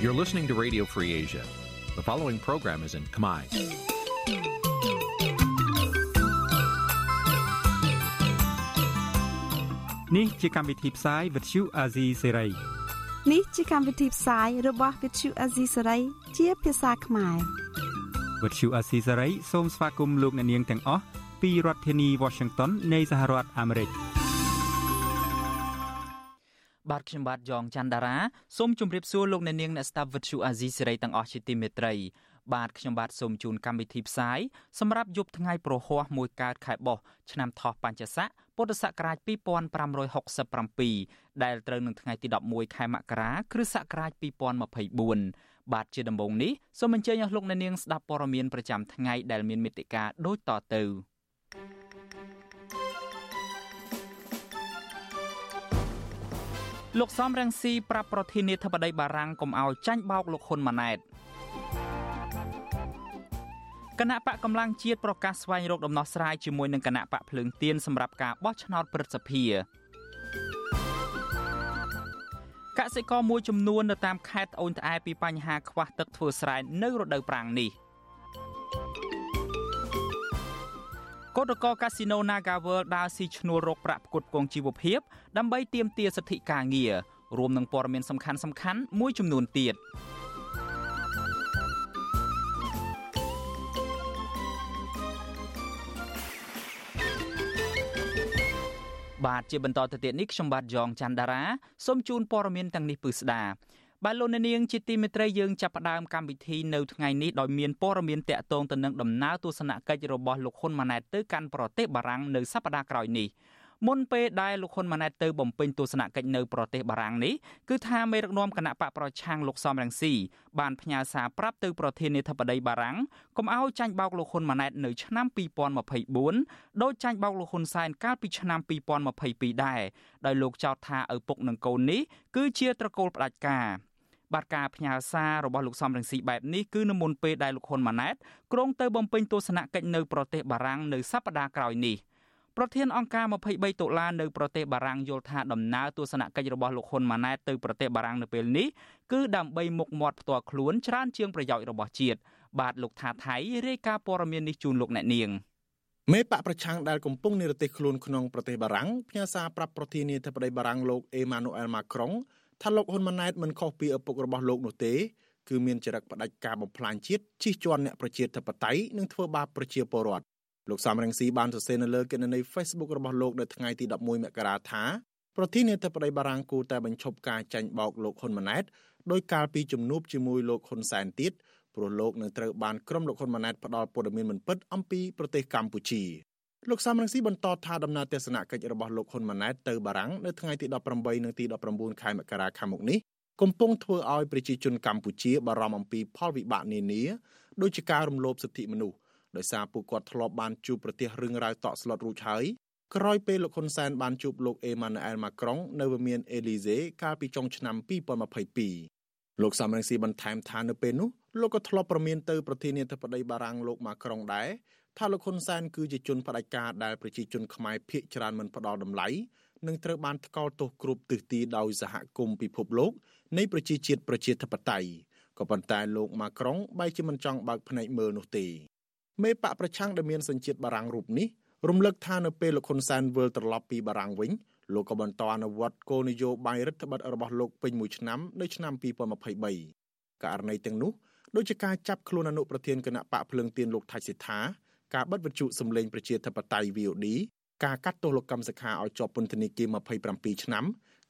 You're listening to Radio Free Asia. The following program is in Khmer. Nǐ chi càm bi tiệp xáy vệt chiu a zì sê នេះជាកម្មវិធីផ្សាយរបស់ Vithu Azisari ជាភាសាខ្មែរ វិទ្យុអាស៊ីសេរីសូមស្វាគមន៍លោកអ្នកនាងទាំងអស់ពីរដ្ឋធានី Washington នៃសហរដ្ឋអាមេរិក បាទខ្ញុំបាទយ៉ងច័ន្ទដារាសូមជម្រាបសួរលោកអ្នកនាងអ្នកស្ដាប់វិទ្យុអាស៊ីសេរីទាំងអស់ជាទីមេត្រីបាទខ្ញុំបាទសូមជូនកម្មវិធីផ្សាយសម្រាប់យប់ថ្ងៃប្រហោះមួយកើតខែបោះឆ្នាំថោះបัญចស័កពុទ្ធសករាជ2567ដែលត្រូវនឹងថ្ងៃទី11ខែមករាគ្រិស្តសករាជ2024បាទជាដំបូងនេះសូមអញ្ជើញអស់លោកអ្នកនាងស្ដាប់ព័ត៌មានប្រចាំថ្ងៃដែលមានមេត្តាដូចតទៅ លោកសំរងស៊ីប្រាប់ប្រធានាធិបតីបារាំងកុំឲ្យចាញ់បោកលោកហ៊ុនម៉ាណែតគណៈបកកម្លាំងជាតិប្រកាសស្វែងរកដំណោះស្រាយជាមួយនឹងគណៈបកភ្លើងទៀនសម្រាប់ការបោះឆ្នោតព្រឹទ្ធសភាកសិករមួយចំនួននៅតាមខេត្តត្អូញត្អែពីបញ្ហាខ្វះទឹកធ្វើស្រែនៅរដូវប្រាំងនេះ កោតកោកាស៊ីណូ Naga World ដើរស៊ីឈ្នួលរកប្រាក់ផ្គត់ផ្គង់ជីវភាពដើម្បីទាមទារសិទ្ធិការងាររួមនឹងព័ត៌មានសំខាន់ៗមួយចំនួនទៀត។បាទជាបន្តទៅទៀតនេះខ្ញុំបាទយ៉ងច័ន្ទដារាសូមជូនព័ត៌មានទាំងនេះពឺស្ដា បាទលោកអ្នកនាងជាទីមេត្រីយើងចាប់ផ្ដើមកម្មវិធីនៅថ្ងៃនេះដោយមានព័ត៌មានតាក់ទងទៅនឹងដំណើរទស្សនកិច្ចរបស់លោកហ៊ុនម៉ាណែតទៅកាន់ប្រទេសបារាំងនៅសប្តាហ៍ក្រោយនេះមុនពេលដែលលោកហ៊ុនម៉ាណែតទៅបំពេញទស្សនកិច្ចនៅប្រទេសបារាំងនេះគឺថាមេដឹកនាំគណៈបកប្រឆាំងលោកសំរងស៊ីបានផ្ញើសារប្រាប់ទៅប្រធានាធិបតីបារាំងកុំឲ្យចាញ់បោកលោកហ៊ុនម៉ាណែតនៅឆ្នាំ2024ដោយចាញ់បោកលោកហ៊ុនសែនកាលពីឆ្នាំ2022ដែរដោយលោកចោទថាឪពុកនិងកូននេះគឺជាត្រកូលផ្ដាច់ការ បាទការផ្ញើសាររបស់លោកសំរងស៊ីបែបនេះគឺនៅមុនពេលដែលលោកហ៊ុនម៉ាណែតក្រុងទៅបំពេញទស្សនកិច្ចនៅប្រទេសបារាំងនៅសប្តាហ៍ក្រោយនេះប្រធានអង្គការ23តុលានៅប្រទេសបារាំងយល់ថាដំណើរទស្សនកិច្ចរបស់លោកហ៊ុនម៉ាណែតទៅប្រទេសបារាំងនៅពេលនេះគឺដើម្បីមុខមាត់ផ្ទាល់ខ្លួនច្រើនជាងប្រយោជន៍របស់ជាតិបាទលោកថាថៃរាយការណ៍ព័ត៌មាននេះជូនលោកអ្នកនាងមេបកប្រឆាំងដែលកំពុងនិរទេសខ្លួនក្នុងប្រទេសបារាំងផ្ញើសារប្រាប់ប្រធានាធិបតីបារាំងលោកអេម៉ានូអែលម៉ាក្រុង ថាលោកហ៊ុនម៉ាណែតមិនខុសពីឪពុករបស់លោកនោះទេគឺមានចរិតផ្ដាច់ការបំផ្លាញជាតិជិះជាន់អ្នកប្រជាធិបតេយ្យនិងធ្វើបាបប្រជាពលរដ្ឋលោកសំរងស៊ីបានសរសេរនៅលើគណនី Facebook របស់លោកនៅថ្ងៃទី11មករាថាប្រធានាធិបតីបារាំងគូតែបញ្ឈប់ការចាញ់បោកលោកហ៊ុនម៉ាណែតដោយកាលពីជំនួបជាមួយលោកហ៊ុនសែនទៀតព្រោះលោកនឹងត្រូវបានក្រុមលោកហ៊ុនម៉ាណែតផ្ដាល់ព័ត៌មានមិនពិតអំពីប្រទេសកម្ពុជា លោកសំរងស៊ីបន្តថាដំណើរទស្សនកិច្ចរបស់លោកហ៊ុនម៉ាណែតទៅបារាំងនៅថ្ងៃទី18និងទី19ខែមករាខាងមុខនេះកំពុងធ្វើឲ្យប្រជាជនកម្ពុជាបារម្ភអំពីផលវិបាកនានាដូចជាការរំលោភសិទ្ធិមនុស្សដោយសារពួកគាត់ធ្លាប់បានជួបប្រទេសរឿងរ៉ាវតក់ស្លុតរួចហើយក្រោយពេលលោកហ៊ុនសែនបានជួបលោកអេម៉ានូអែលម៉ាក្រុងនៅវិមានអេលីសេកាលពីចុងឆ្នាំ2022លោកសំរងស៊ីបន្ថែមថានៅពេលនោះលោកក៏ធ្លាប់ប្រមានទៅប្រធានាធិបតីបារាំងលោកម៉ាក្រុងដែរ ថាលោកហ៊ុនសែនគឺជាជនផ្ដាច់ការដែលប្រជាជនខ្មែរភៀសច្រើនមិនផ្ដល់តម្លៃនិងត្រូវបានថ្កោលទោសគ្រប់ទិសទីដោយសហគមន៍ពិភពលោកនៃប្រជាជាតិប្រជាធិបតេយ្យក៏ប៉ុន្តែលោកម៉ាក្រុងបែរជាមិនចង់បើកភ្នែកមើលនោះទេមេបកប្រឆាំងដែលមានសញ្ជាតិបារាំងរូបនេះរំលឹកថានៅពេលលោកហ៊ុនសែនវិលត្រឡប់ពីបារាំងវិញលោកក៏បន្តអនុវត្តគោលនយោបាយរដ្ឋបတ်របស់លោកពេញមួយឆ្នាំនៅឆ្នាំ2023ករណីទាំងនោះដូចជាការចាប់ខ្លួនអនុប្រធានគណៈបកភ្លឹងទៀនលោកថៃសិដ្ឋា ការបិទវិទ្យុសំឡេងប្រជាធិបតេយ្យ VOD ការកាត់ទោសលោកកម្មសខាឲ្យជាប់ពន្ធនាគារ27ឆ្នាំ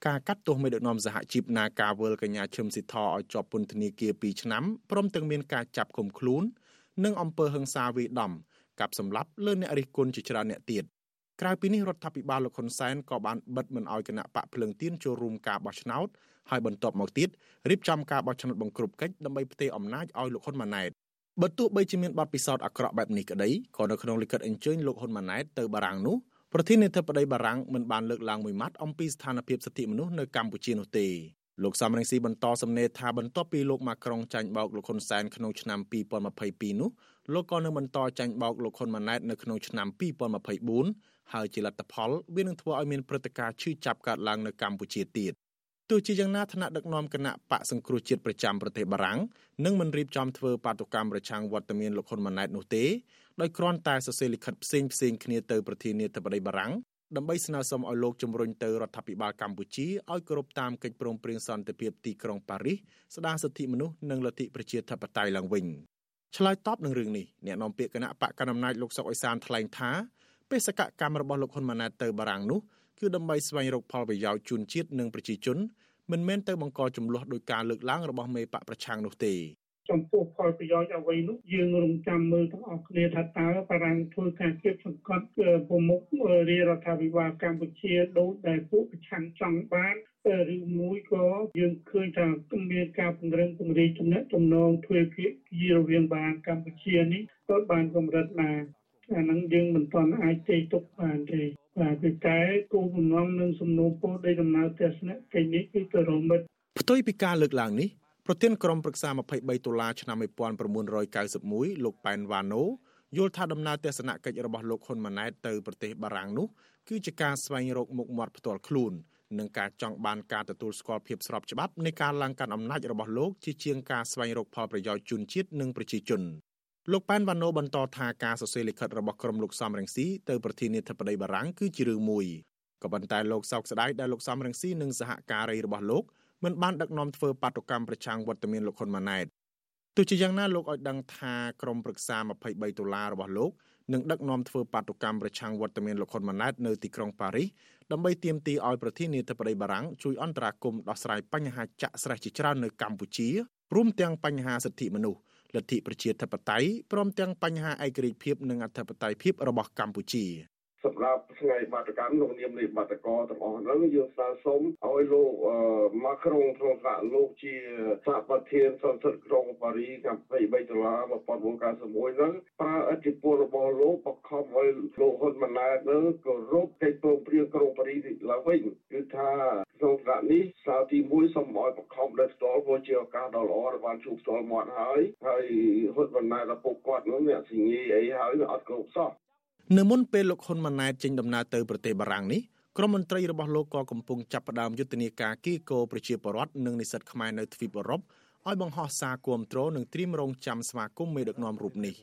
ការកាត់ទោសមេដឹកនាំសហជីពនាការវលកញ្ញាឈឹមស៊ីធឲ្យជាប់ពន្ធនាគារ2ឆ្នាំព្រមទាំងមានការចាប់ឃុំខ្លួននិងអំពើហិង្សាវាយដំកាប់សម្លាប់លើអ្នករិះគន់ជាច្រើនអ្នកទៀតក្រៅពីនេះរដ្ឋាភិបាលលោកហ៊ុនសែនក៏បានបិទមិនអោយគណៈបកភ្លើងទៀនចូលរួមការបោះឆ្នោតហើយបន្ទាប់មកទៀតរៀបចំការបោះឆ្នោតបង្ក្រប់កិច្ចដើម្បីផ្ទេរអំណាចឲ្យលោកហ៊ុនម៉ាណែត បើទោះបីជាមានបទពិសោធន៍អាក្រក់បែបនេះក្តីក៏នៅក្នុងលិខិតអញ្ជើញលោកហ៊ុនម៉ាណែតទៅបារាំងនោះប្រធានាធិបតីបារាំងមិនបានលើកឡើងមួយម៉ាត់អំពីស្ថានភាពសិទ្ធិមនុស្សនៅកម្ពុជានោះទេលោកសំរងស៊ីបន្តសំណេរថាបន្ទាប់ពីលោកម៉ាក្រុងចាញ់បោកលោកហ៊ុនសែនក្នុងឆ្នាំ2022នោះលោកក៏នឹងបន្តចាញ់បោកលោកហ៊ុនម៉ាណែតនៅក្នុងឆ្នាំ2024ហើយជាលទ្ធផលវានឹងធ្វើឲ្យមានព្រឹត្តិការណ៍ឈឺចាប់កើតឡើងនៅកម្ពុជាទៀត ទោះជាយ៉ាងណាថ្នាក់ដឹកនាំគណៈបកសង្គ្រោះជាតិប្រចាំប្រទេសបារាំងនឹងមិនរៀបចំធ្វើបាតុកម្មប្រឆាំងវត្តមានលោកហ៊ុនម៉ាណែតនោះទេដោយគ្រាន់តែសរសេរលិខិតផ្សេងផ្សេងគ្នាទៅប្រធានាធិបតីបារាំងដើម្បីស្នើសុំឲ្យលោកជំរុញទៅរដ្ឋាភិបាលកម្ពុជាឲ្យគោរពតាមកិច្ចព្រមព្រៀងសន្តិភាពទីក្រុងប៉ារីសស្ដារសិទ្ធិមនុស្សនិងលទ្ធិប្រជាធិបតេយ្យឡើងវិញឆ្លើយតបនឹងរឿងនេះអ្នកនាំពាក្យគណៈបកកណ្ដាលអំណាចលោកសុកអេសានថ្លែងថាបេសកកម្មរបស់លោកហ៊ុនម៉ាណែតទៅបារាំងនោះ គឺដើម្បីស្វែងរកផលប្រយោជន៍ជូនជាតិនិងប្រជាជនមិនមែនទៅបង្កចំនួនដោយការលើកឡើងរបស់មេបកប្រឆាំងនោះទេចំពោះផលប្រយោជន៍អ្វីនោះយើងរងចាំមើលទាំងអស់គ្នាថាតើបារាំងធ្វើការគៀបសង្កត់ប្រមុខរាជរដ្ឋាភិបាលកម្ពុជាដូចដែលពួកប្រឆាំងចង់បានឬមួយក៏យើងឃើញថាមានការពង្រឹងពង្រីកទំនាក់ទំនងទ្វេភាគីរវាងបារាំងកម្ពុជានេះក៏បានកម្រិតណាអានឹងយើងមិនទាន់អាចទេទុកបានទេ បាទគឺតែគោលបំណងនិងសំណូមពរនៃដំណើរទស្សនកិច្ចនេះគឺទៅរមិត្តផ្ទុយពីការលើកឡើងនេះប្រធានក្រុមប្រឹក្សា23ដុល្លារឆ្នាំ1991លោកប៉ែនវ៉ាណូយល់ថាដំណើរទស្សនកិច្ចរបស់លោកហ៊ុនម៉ាណែតទៅប្រទេសបារាំងនោះគឺជាការស្វែងរកមុខមាត់ផ្ទាល់ខ្លួននិងការចង់បានការទទួលស្គាល់ភាពស្របច្បាប់នៃការឡើងកាន់អំណាចរបស់លោកជាជាងការស្វែងរកផលប្រយោជន៍ជូនជាតិនិងប្រជាជន លោកប៉ែនវ៉ាណូបន្តថាការសរសេរលិខិតរបស់ក្រុមលោកសំរងស៊ីទៅប្រធានាធិបតីបារាំងគឺជារឿងមួយក៏ប៉ុន្តែលោកសោកស្ដាយដែលលោកសំរងស៊ីនិងសហការីរបស់លោកមិនបានដឹកនាំធ្វើបាតុកម្មប្រឆាំងវត្តមានលោកហ៊ុនម៉ាណែតទោះជាយ៉ាងណាលោកឲ្យដឹងថាក្រុមប្រឹក្សា23ដុល្លាររបស់លោកនឹងដឹកនាំធ្វើបាតុកម្មប្រឆាំងវត្តមានលោកហ៊ុនម៉ាណែតនៅទីក្រុងប៉ារីសដើម្បីទាមទារឲ្យប្រធានាធិបតីបារាំងជួយអន្តរាគមន៍ដោះស្រាយបញ្ហាចាក់ស្រេះជាច្រើននៅកម្ពុជារួមទាំងបញ្ហាសិទ្ធិមនុស្ស លទ្ធិប្រជាធិបតេយ្យព្រមទាំងបញ្ហាឯករាជ្យភាពនិងអធិបតេយ្យភាពរបស់កម្ពុជា សម្រាប់ថ្ងៃបាតកម្មក្នុងនាមនៃបាតកោទាំងអស់ហ្នឹងយើងស្នើសុំឲ្យលោកម៉ាក្រុងក្នុងថ្នាក់លោកជាសហប្រធានសន្តិក្រុងប៉ារីកម្ម23ដុល្លារ1991ហ្នឹងប្រើអធិបុលរបស់លោកបង្ខំឲ្យលោកហ៊ុនម៉ាណែតហ្នឹងគោរពកិច្ចព្រមព្រៀងក្រុងប៉ារីឡើងវិញគឺថាក្នុងថ្នាក់នេះសាលទី1សូមឲ្យបង្ខំដោយផ្ទាល់ព្រោះជាឱកាសដ៏ល្អដែលបានជួបផ្ទាល់មាត់ហើយហើយហ៊ុនម៉ាណែតដល់ពុកគាត់នោះអ្នកសញ្ញាអីហើយអត់គ្រប់សោះ នៅមុនពេលលោកហ៊ុនម៉ាណែតចេញដំណើរទៅប្រទេសបារាំងនេះក្រុមមន្ត្រីរបស់លោកក៏កំពុងចាប់ផ្ដើមយុទ្ធនាការគីកោប្រជាពលរដ្ឋនិងនិស្សិតខ្មែរនៅទ្វីបអឺរ៉ុបឲ្យបង្ហោះសារគាំទ្រនិងត្រៀមរងចាំស្វាគមន៍មេដឹកនាំរូបនេះ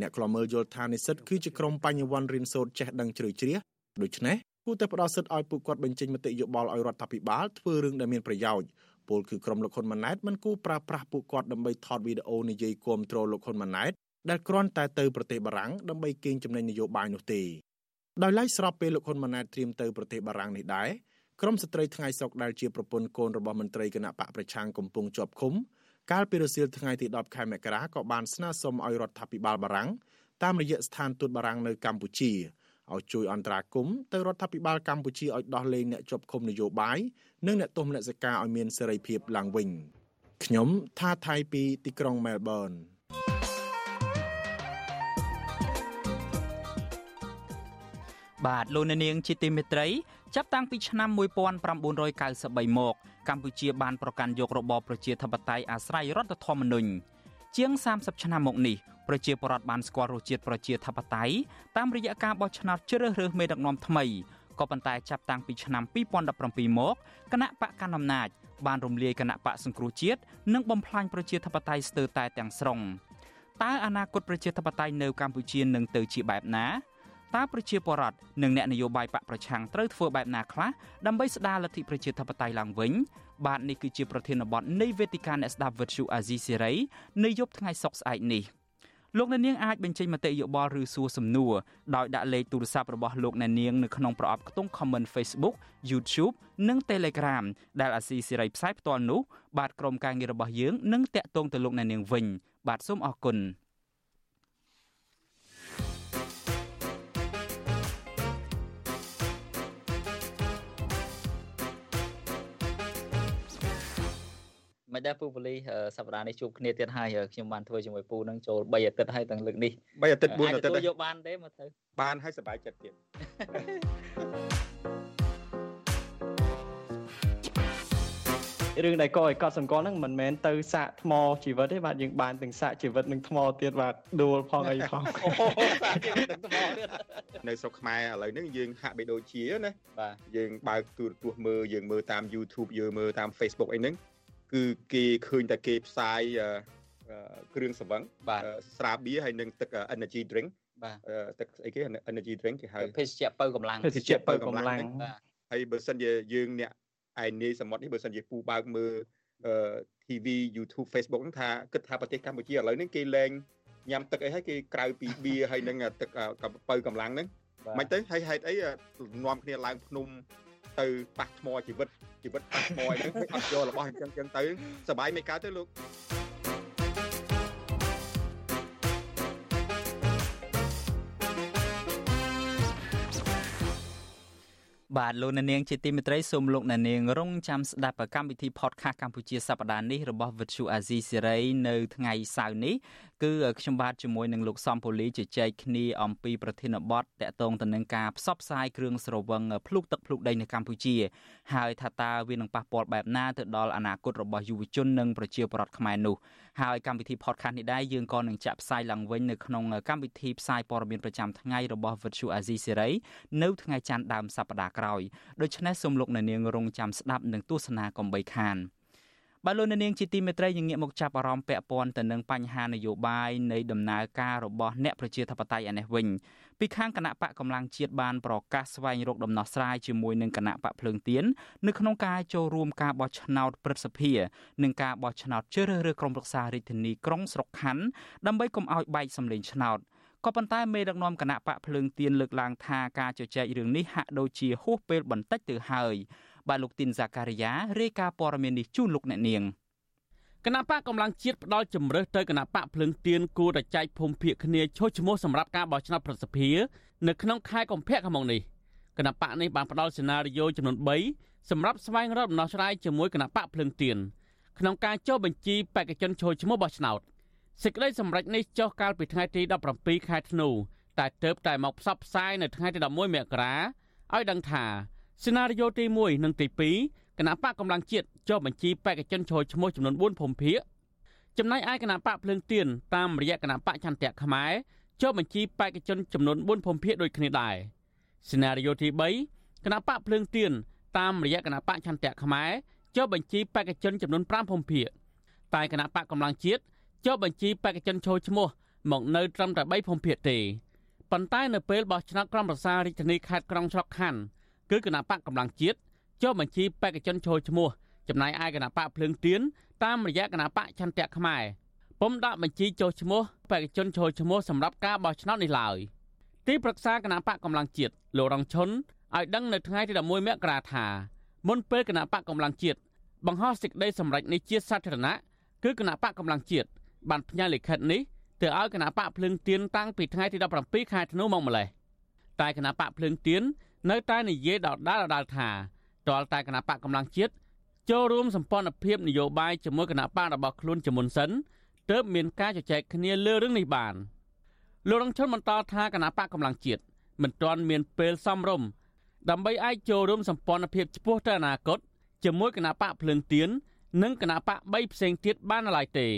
អ្នកខ្លាំមើលយល់ថានិស្សិតគឺជាក្រុមបញ្ញវន្តរៀនសូត្រចេះដឹងជ្រៅជ្រះដូច្នេះគួរតែផ្ដល់សិទ្ធិឲ្យពួកគាត់បញ្ចេញមតិយោបល់ឲ្យរដ្ឋាភិបាលធ្វើរឿងដែលមានប្រយោជន៍ពលគឺក្រុមលោកហ៊ុនម៉ាណែតមិនគួរប្រើប្រាស់ពួកគាត់ដើម្បីថតវីដេអូនិយាយគាំទ្រលោកហ៊ុនម៉ាណែត ដែលគ្រាន់តែទៅប្រទេសបារាំងដើម្បីកេងចំណេញនយោបាយនោះទេដោយឡែកស្របពេលលោកហ៊ុនម៉ាណែតត្រៀមទៅប្រទេសបារាំងនេះដែរក្រមស្ត្រីថ្ងៃសុកដែលជាប្រពន្ធកូនរបស់មន្ត្រីគណៈបកប្រឆាំងកំពុងជាប់ឃុំកាលពីរសៀលថ្ងៃទី10ខែមករាក៏បានស្នើសុំឲ្យរដ្ឋាភិបាលបារាំងតាមរយៈស្ថានទូតបារាំងនៅកម្ពុជាឲ្យជួយអន្តរាគមន៍ទៅរដ្ឋាភិបាលកម្ពុជាឲ្យដោះលែងអ្នកជាប់ឃុំនយោបាយនិងអ្នកទោសមនសិការឲ្យមានសេរីភាពឡើងវិញខ្ញុំថាថៃពីទីក្រុងមែលប៊ន បាទលោកអ្នកនាងជាទីមេត្រីចាប់តាំងពីឆ្នាំ1993មក កម្ពុជាបានប្រកាន់យករបបប្រជាធិបតេយ្យអាស្រ័យរដ្ឋធម្មនុញ្ញជាង30ឆ្នាំមកនេះប្រជាពលរដ្ឋបានស្គាល់រសជាតិប្រជាធិបតេយ្យតាមរយៈការបោះឆ្នោតជ្រើសរើសមេដឹកនាំថ្មីក៏ប៉ុន្តែចាប់តាំងពីឆ្នាំ2017មកគណៈបកកណ្ដាលអំណាចបានរំលាយគណៈបកសង្គ្រោះជាតិនិងបំផ្លាញប្រជាធិបតេយ្យស្ទើរតែទាំងស្រុងតើអនាគតប្រជាធិបតេយ្យនៅកម្ពុជានឹងទៅជាបែបណា តើប្រជាពលរដ្ឋនិងអ្នកនយោបាយបកប្រឆាំងត្រូវធ្វើបែបណាខ្លះដើម្បីស្ដារលទ្ធិប្រជាធិបតេយ្យឡើងវិញបាទនេះគឺជាប្រធានបទនៃវេទិកាអ្នកស្ដាប់វិទ្យុអាស៊ីសេរីនៅយប់ថ្ងៃសុក្រស្អែកនេះលោកអ្នកនាងអាចបញ្ចេញមតិយោបល់ឬសួរសំណួរដោយដាក់លេខទូរស័ព្ទរបស់លោកអ្នកនាងនៅក្នុងប្រអប់ខ្ទង់ comment Facebook YouTube និង Telegram ដែលអាស៊ីសេរីផ្សាយផ្ទាល់នោះបាទក្រុមការងាររបស់យើងនឹងតាក់ទងទៅលោកអ្នកនាងវិញបាទសូមអរគុណ មិនដែរពូប៉ូលីសប្តាហ៍នេះជួបគ្នាទៀតហើយខ្ញុំបានធ្វើជាមួយពូនឹងចូល3អាទិត្យហើយទាំងលើកនេះ3អាទិត្យ4អាទិត្យយកបានទេមើលទៅបានហើយសប្បាយចិត្តទៀតរឿងដែលកឲ្យកត់សម្គាល់ហ្នឹងមិនមែនទៅសាកថ្មជីវិតទេបាទយើងបានទាំងសាកជីវិតនិងថ្មទៀតបាទដួលផងអីផងសាកជីវិតនិងថ្មទៀតនៅស្រុកខ្មែរឥឡូវហ្នឹងយើងហាក់បីដូចជាណាបាទយើងបើកទូរទស្សន៍មើលយើងមើលតាម YouTube យើងមើលតាម Facebook អីហ្នឹង គឺគេឃើញតែគេផ្សាយគ្រឿងស្រវឹងបាទស្រាបៀរហើយនិងទឹក energy drink បាទទឹកស្អីគេ energy drink គេហៅភេសជ្ជៈបើកម្លាំងភេសជ្ជៈបើកម្លាំងបាទហើយបើសិនជាយើងអ្នកឯនាយសមុទ្រនេះបើសិនជាពូបើកមើល TV YouTube Facebook ហ្នឹងថាគិតថាប្រទេសកម្ពុជាឥឡូវនេះគេលែងញ៉ាំទឹកអីហើយគេក្រៅពីបៀហើយនឹងទឹកបើកម្លាំងហ្នឹងមិនទៅហើយហេតុអីនាំគ្នាឡើងភ្នំ ទៅប៉ះថ្មជីវិតជីវិតប៉ះថ្មហ្នឹងគឺអត់យករបស់អញ្ចឹងអញ្ចឹងទៅសបាយមិនកើតទេលោកបាទលោកអ្នកនាងជាទីមេត្រីសូមលោកអ្នកនាងរងចាំស្ដាប់កម្មវិធី podcast កម្ពុជាសប្ដាហ៍នេះរបស់ Vuthu Azizi Serai នៅថ្ងៃសៅរ៍នេះគឺខ្ញុំបាទជាមួយនឹងលោកសំពូលីជជែកគ្នាអំពីប្រធានបទតកតងទៅនឹងការផ្សព្វផ្សាយគ្រឿងស្រវឹងភ្លុកទឹកភ្លុកដីនៅកម្ពុជា ហើយថាតើវានឹងប៉ះពាល់បែបណាទៅដល់អនាគតរបស់យុវជននិងប្រជាពលរដ្ឋខ្មែរនោះហើយកម្មវិធី podcast នេះដែរយើងក៏នឹងចាក់ផ្សាយឡើងវិញនៅក្នុងកម្មវិធីផ្សាយព័ត៌មានប្រចាំថ្ងៃរបស់ Vuthu Azizi Serai នៅថ្ងៃច័ន្ទដើមសប្តាហ៍ក្រោយដូច្នេះសូមលោកអ្នកនាងរងចាំស្ដាប់និងទស្សនាកំបីខាន។ បើលោកនាងជាទីមេត្រីយើងងាកមកចាប់អារម្មណ៍ពាក់ព័ន្ធទៅនឹងបញ្ហានយោបាយនៃដំណើរការរបស់អ្នកប្រជាធិបតេយ្យឯនេះវិញពីខាងគណៈបកកម្លាំងជាតិបានប្រកាសស្វែងរកដំណោះស្រាយជាមួយនឹងគណៈបកភ្លើងទៀននៅក្នុងការចូលរួមការបោះឆ្នោតព្រឹទ្ធសភានិងការបោះឆ្នោតជ្រើសរើសក្រុមប្រឹក្សារាជធានីក្រុងស្រុកខណ្ឌដើម្បីកុំឲ្យបែកសម្លេងឆ្នោតក៏ប៉ុន្តែមេដឹកនាំគណៈបកភ្លើងទៀនលើកឡើងថាការជជែករឿងនេះហាក់ដូចជាហួសពេលបន្តិចទៅហើយ បាទលោកទីនសាការីយ៉ារាយការណ៍ព័ត៌មាននេះជូនលោកអ្នកនាងគណៈបកកម្លាំងជាតិផ្ដាល់ជំរើសទៅគណៈបកភ្លឹងទៀនគួរតែចែកភូមិភាគគ្នាឈោះឈ្មោះសម្រាប់ការបោះឆ្នោតប្រសិទ្ធភាពនៅក្នុងខែកុម្ភៈខាងមុខនេះគណៈបកនេះបានផ្ដាល់សេណារីយ៉ូចំនួន3សម្រាប់ស្វែងរកដំណោះស្រាយជាមួយគណៈបកភ្លឹងទៀនក្នុងការចុះបញ្ជីបេក្ខជនឈោះឈ្មោះបោះឆ្នោតសេចក្តីសម្រេចនេះចុះកាលពីថ្ងៃទី17ខែធ្នូតែទៅតែមកផ្សព្វផ្សាយនៅថ្ងៃទី11មករាឲ្យដឹងថា សេណារីយ៉ូទី1និងទី2គណៈបកកម្លាំងជាតិចុះបញ្ជីបេក្ខជនចូលឈ្មោះចំនួន4ភូមិភាគចំណែកឯគណៈបកភ្លើងទៀនតាមរយៈគណៈបកចន្ទៈខ្មែរចុះបញ្ជីបេក្ខជនចំនួន4ភូមិភាគដូចគ្នាដែរសេណារីយ៉ូទី3គណៈបកភ្លើងទៀនតាមរយៈគណៈបកចន្ទៈខ្មែរចុះបញ្ជីបេក្ខជនចំនួន5ភូមិភាគតែគណៈបកកម្លាំងជាតិចុះបញ្ជីបេក្ខជនចូលឈ្មោះមកនៅត្រឹមតែ3ភូមិភាគទេប៉ុន្តែនៅពេលបោះឆ្នោតក្រុមប្រឹក្សារាជធានីខេត្តក្រុងស្រុកខណ្ឌ គឺគណៈបកកម្លាំងជាតិចុះបញ្ជីបេក្ខជនចូលឈ្មោះចំណាយឯគណៈបកភ្លើងទៀនតាមរយៈគណៈបកចន្ទៈខ្មែរពុំដាក់បញ្ជីចុះឈ្មោះបេក្ខជនចូលឈ្មោះសម្រាប់ការបោះឆ្នោតនេះឡើយទីប្រឹក្សាគណៈបកកម្លាំងជាតិលោករងឈុនឲ្យដឹងនៅថ្ងៃទី11មករាថាមុនពេលគណៈបកកម្លាំងជាតិបង្ហោះសេចក្តីសម្រេចនេះជាសាធារណៈគឺគណៈបកកម្លាំងជាតិបានផ្ញើលិខិតនេះទៅឲ្យគណៈបកភ្លើងទៀនតាំងពីថ្ងៃទី17ខែធ្នូមកម្លេះតែគណៈបកភ្លើងទៀន នៅតែនិយាយដដាលដដាលថាទាល់តែគណៈបកកម្លាំងជាតិចូលរួមសម្ព័ន្ធភាពនយោបាយជាមួយគណៈបករបស់ខ្លួនជាមុនសិនទើបមានការជជែកគ្នាលើរឿងនេះបានលោករងឈុនបន្តថាគណៈបកកម្លាំងជាតិមិនទាន់មានពេលសមរម្យដើម្បីអាចចូលរួមសម្ព័ន្ធភាពឆ្ពោះទៅអនាគតជាមួយគណៈបកភ្លើងទៀននិងគណៈបក3ផ្សេងទៀតបានឡើយទេ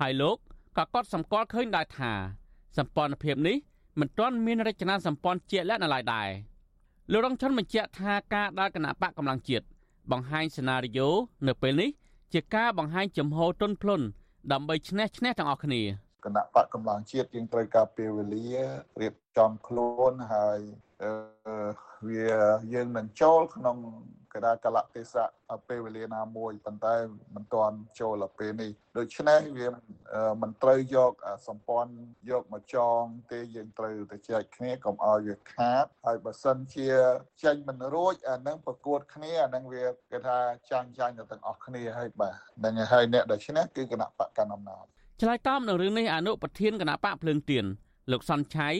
ហើយលោកក៏កត់សម្គាល់ឃើញដែរថាសម្ព័ន្ធភាពនេះមិនទាន់មានរចនាសម្ព័ន្ធជាក់លាក់នៅឡើយដែរ លោករងឈុនបញ្ជាក់ថាការដើរគណៈបកកម្លាំងជាតិបង្ហាញសេណារីយ៉ូនៅពេលនេះ ជាការបង្ហាញចំហទន់ភ្លន់ដើម្បីឈ្នះឈ្នះទាំងអស់គ្នាគណៈបកកម្លាំងជាតិយើងត្រូវការពេលវេលារៀបចំខ្លួនហើយ វាយើងនឹងចូលក្នុងកដាកលៈទេសៈពេលវេលាណាមួយប៉ុន្តែមិនទាន់ចូលដល់ពេលនេះដូច្នេះវាមិនត្រូវយកសម្ព័ន្ធយកមកចងទេយើងត្រូវទៅចែកគ្នាកុំឲ្យវាខាតហើយបើសិនជាចេញមិនរួចអានឹងប្រកួតគ្នាអានឹងវាគេថាចាញ់ចាញ់ទៅទាំងអស់គ្នាហើយបាទនឹងហើយអ្នកដែលឈ្នះគឺគណៈបកកណ្ដាលអំណាចឆ្លើយតបនឹងរឿងនេះអនុប្រធានគណៈបកភ្លើងទៀនលោកសនឆៃ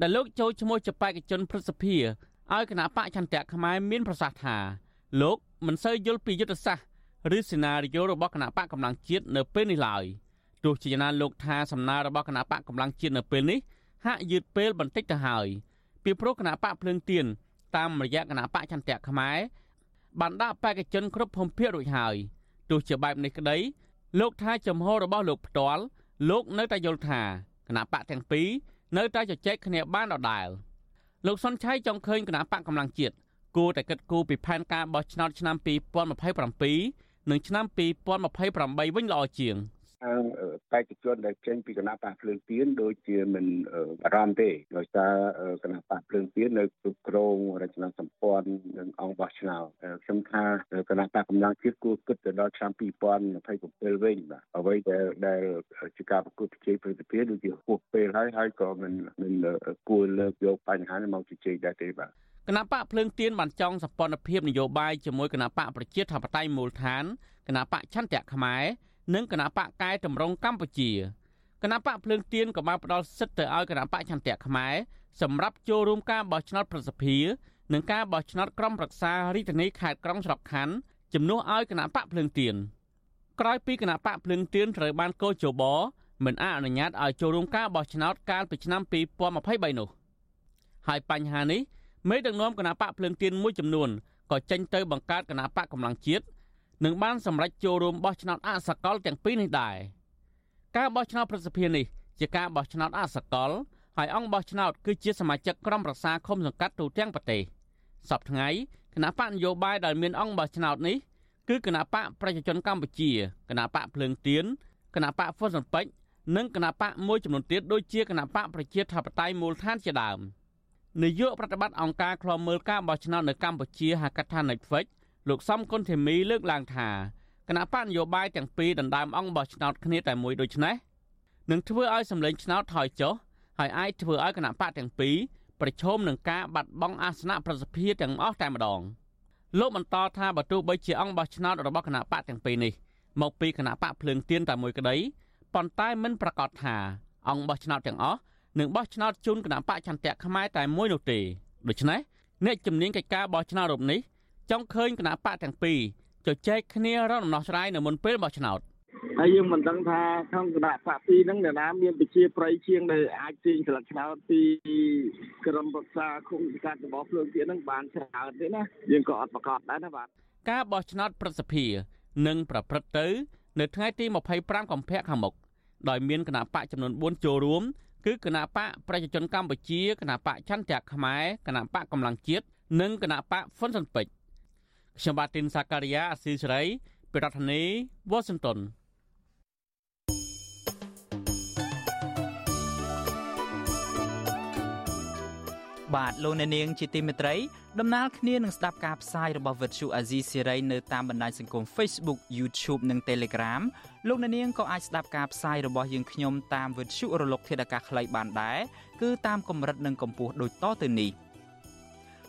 ដែលលោកចូលឈ្មោះជាបេក្ខជនព្រឹទ្ធសភាឲ្យគណៈបកចន្ទៈខ្មែរមានប្រសាសន៍ថាលោកមិនសូវយល់ពីយុទ្ធសាស្ត្រឬសេណារីយ៉ូរបស់គណៈបកកម្លាំងជាតិនៅពេលនេះឡើយទោះជាយ៉ាងណាលោកថាសំណើរបស់គណៈបកកម្លាំងជាតិនៅពេលនេះហាក់យឺតពេលបន្តិចទៅហើយពីព្រោះគណៈបកភ្លើងទៀនតាមរយៈគណៈបកចន្ទៈខ្មែរបានដាក់បេក្ខជនគ្រប់ភូមិភាគរួចហើយទោះជាបែបនេះក្តីលោកថាចំហរបស់លោកផ្ទាល់លោកនៅតែយល់ថាគណៈបកទាំងពីរ នៅតែជជែកគ្នាបានដដែលលោកសុនឆៃចង់ឃើញគណៈបកកម្លាំងជាតិគួរតែគិតគូរពីផែនការបោះឆ្នោតឆ្នាំ2027និងឆ្នាំ2028វិញល្អជាង។ ខាងបេក្ខជនដែលចេញពីគណៈបកភ្លើងទៀនដូចជាមិនបារម្ភទេដោយសារគណៈបកភ្លើងទៀននៅគ្រប់គ្រងរចនាសម្ព័ន្ធនិងអង្គបោះឆ្នោតខ្ញុំថាគណៈបកកម្លាំងជាតិគួរគិតទៅដល់ឆ្នាំ2027វិញបាទអ្វីដែលដែលជាការប្រកួតប្រជែងព្រឹត្តិភាពដូចជាហួសពេលហើយហើយក៏មិនមិនគួរលើកយកបញ្ហានេះមកជជែកដែរទេបាទគណៈបកភ្លើងទៀនបានចង់សម្ព័ន្ធភាពនយោបាយជាមួយគណៈបកប្រជាធិបតេយ្យមូលដ្ឋានគណៈបកឆន្ទៈខ្មែរ និងគណៈបកកែតម្រង់កម្ពុជាគណៈបកភ្លើងទៀនក៏បានផ្ដល់សិទ្ធិទៅឲ្យគណៈបកឆន្ទៈខ្មែរសម្រាប់ចូលរួមការបោះឆ្នោតប្រសិទ្ធភាពនិងការបោះឆ្នោតក្រុមប្រឹក្សារាជធានីខេត្តក្រុងស្រុកខណ្ឌជំនួសឲ្យគណៈបកភ្លើងទៀនក្រោយពីគណៈបកភ្លើងទៀនត្រូវបានកោជបមិនអនុញ្ញាតឲ្យចូលរួមការបោះឆ្នោតកាលពីឆ្នាំ2023នោះហើយបញ្ហានេះមេដឹកនាំគណៈបកភ្លើងទៀនមួយចំនួនក៏ចេញទៅបង្កើតគណៈបកកម្លាំងជាតិ នឹងបានសម្រេចចូលរួមបោះឆ្នោតអសកលទាំងពីរនេះដែរការបោះឆ្នោតប្រសិទ្ធភាពនេះជាការបោះឆ្នោតអសកលហើយអង្គបោះឆ្នោតគឺជាសមាជិកក្រុមប្រឹក្សាឃុំសង្កាត់ទូទាំងប្រទេសសប្តាហ៍ថ្ងៃគណៈបកនយោបាយដែលមានអង្គបោះឆ្នោតនេះគឺគណៈបកប្រជាជនកម្ពុជាគណៈបកភ្លើងទៀនគណៈបកហ្វុនសំពេចនិងគណៈបកមួយចំនួនទៀតដូចជាគណៈបកប្រជាធិបតេយ្យមូលដ្ឋានជាដើមនាយកប្រតិបត្តិអង្គការឃ្លាំមើលការបោះឆ្នោតនៅកម្ពុជាហៅកាត់ថា Netflix លោកសំគុណធីមីលើកឡើងថាគណៈបកនយោបាយទាំងពីរដណ្ដើមអង្គបោះឆ្នោតគ្នាតែមួយដូចនេះនឹងធ្វើឲ្យសម្លេងឆ្នោតថយចុះហើយអាចធ្វើឲ្យគណៈបកទាំងពីរប្រឈមនឹងការបាត់បង់អាសនៈប្រសិទ្ធភាពទាំងអស់តែម្ដងលោកបន្តថាបើទោះបីជាអង្គបោះឆ្នោតរបស់គណៈបកទាំងពីរនេះមកពីគណៈបកភ្លើងទៀនតែមួយក្តីប៉ុន្តែមិនប្រកាសថាអង្គបោះឆ្នោតទាំងអស់នឹងបោះឆ្នោតជូនគណៈបកចន្ទៈខ្មែរតែមួយនោះទេដូច្នេះអ្នកជំនាញកិច្ចការបោះឆ្នោតរូបនេះ ចង់ឃើញគណៈបកទាំងពីរជជែកគ្នារកដំណោះស្រាយនៅមុនពេលបោះឆ្នោតហើយយើងមិនដឹងថាក្នុងគណៈបកពីរហ្នឹងអ្នកណាមានវិជាប្រៃជាងដែលអាចទាញស្លឹកឆ្នោតពីក្រុមប្រឹក្សាគុំសកាត់របស់ភ្លើងទៀតហ្នឹងបានច្រើនទេណាយើងក៏អត់ប្រកាសដែរណាបាទការបោះឆ្នោតប្រសិទ្ធភាពនឹងប្រព្រឹត្តទៅ នៅថ្ងៃទី25កុម្ភៈខាងមុខដោយមានគណៈបកចំនួន4ចូលរួមគឺគណៈបកប្រជាជនកម្ពុជាគណៈបកចន្ទៈខ្មែរគណៈបកកម្លាំងជាតិនិងគណៈបកហ្វុនសុនពេជ្រ ខ្ញុំបាទទីនសាការីយ៉ាអស៊ីសេរីពីរដ្ឋធានី Washington បាទលោកអ្នកនាងជាទីមេត្រីដំណើរគ្នានឹងស្ដាប់ការផ្សាយរបស់ Vuthu Azizi Serai នៅតាមបណ្ដាញសង្គម Facebook YouTube និង Telegram លោកអ្នកនាងក៏អាចស្ដាប់ការផ្សាយរបស់យើងខ្ញុំតាម Vuthu រលកធាតុអាកាសខ្លីបានដែរគឺតាមកម្រិតនិងកម្ពស់ដូចតទៅនេះ។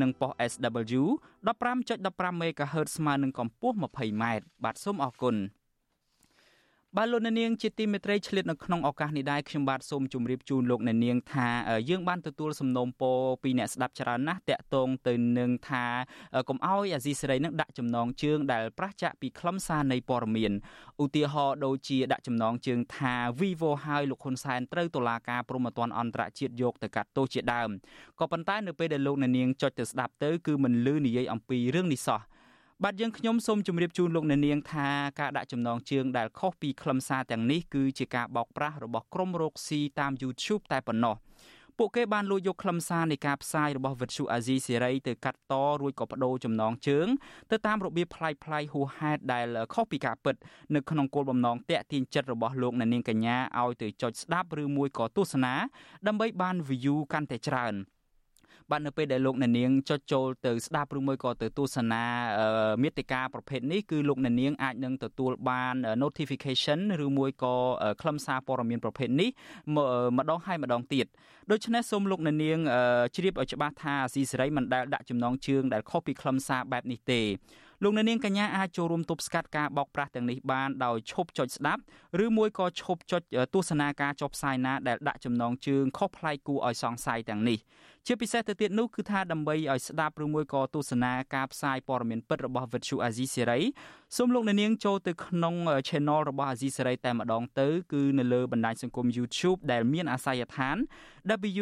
និងប៉ុស SW 15.15 MHz ស្មើនឹងកម្ពស់ 20m បាទសូមអរគុណ បាទលោកអ្នកនាងជាទីមេត្រីឆ្លៀតនៅក្នុងឱកាសនេះដែរខ្ញុំបាទសូមជម្រាបជូនលោកអ្នកនាងថាយើងបានទទួលសំណូមពរពីអ្នកស្ដាប់ច្រើនណាស់តាក់ទងទៅនឹងថាកុំអោយអាស៊ីសេរីនឹងដាក់ចំណងជើងដែលប្រះចាក់ពីខ្លឹមសារនៃព័ត៌មានឧទាហរណ៍ដូចជាដាក់ចំណងជើងថា Vivo ហើយលោកហ៊ុនសែនត្រូវតុលាការព្រហ្មទណ្ឌអន្តរជាតិយកទៅកាត់ទោសជាដើមក៏ប៉ុន្តែនៅពេលដែលលោកអ្នកនាងចុចទៅស្ដាប់ទៅគឺមិនលឺនិយាយអំពីរឿងនេះសោះ បាទយើងខ្ញុំសូមជម្រាបជូនលោកអ្នកនាងថាការដាក់ចំណងជើងដែលខុសពីខ្លឹមសារទាំងនេះគឺជាការបោកប្រាស់របស់ក្រុមរកស៊ីតាម YouTube តែប៉ុណ្ណោះពួកគេបានលួចយកខ្លឹមសារនៃការផ្សាយរបស់ Vuthu Azizi Serai ទៅកាត់តរួចក៏បដូរចំណងជើងទៅតាមរបៀបប្លែកៗហួសហេតុដែលខុសពីការពិតនៅក្នុងគោលបំណងតាក់ទាញចិត្តរបស់លោកអ្នកនាងកញ្ញាឲ្យទៅចុចស្ដាប់ឬមួយក៏ទស្សនាដើម្បីបាន view កាន់តែច្រើន។ បាទនៅពេលដែលលោកអ្នកនាងចុចចូលទៅស្ដាប់ឬមួយក៏ទៅទស្សនាមេតិការប្រភេទនេះគឺលោកអ្នកនាងអាចនឹងទទួលបាន notification ឬមួយក៏ខ្លឹមសារព័ត៌មានប្រភេទនេះម្ដងហើយម្ដងទៀតដូច្នេះសូមលោកអ្នកនាងជ្រាបឲ្យច្បាស់ថាស៊ីសេរីមិនដែលដាក់ចំណងជើងដែលខុសពីខ្លឹមសារបែបនេះទេ លោកអ្នកនាងកញ្ញាអាចចូលរួមទប់ស្កាត់ការបោកប្រាស់ទាំងនេះបានដោយឈប់ចុចស្ដាប់ឬមួយក៏ឈប់ចុចទស្សនាការចុះផ្សាយណាដែលដាក់ចំណងជើងខុសប្លែកគួរឲ្យសង្ស័យទាំងនេះជាពិសេសទៅទៀតនោះគឺថាដើម្បីឲ្យស្ដាប់ឬមួយក៏ទស្សនាការផ្សាយព័ត៌មានពិតរបស់ Vuthu Azizi Serai សូមលោកអ្នកនាងចូលទៅក្នុង Channel របស់ Azizi Serai តែម្ដងទៅគឺនៅលើបណ្ដាញសង្គម YouTube ដែលមានអាសយដ្ឋាន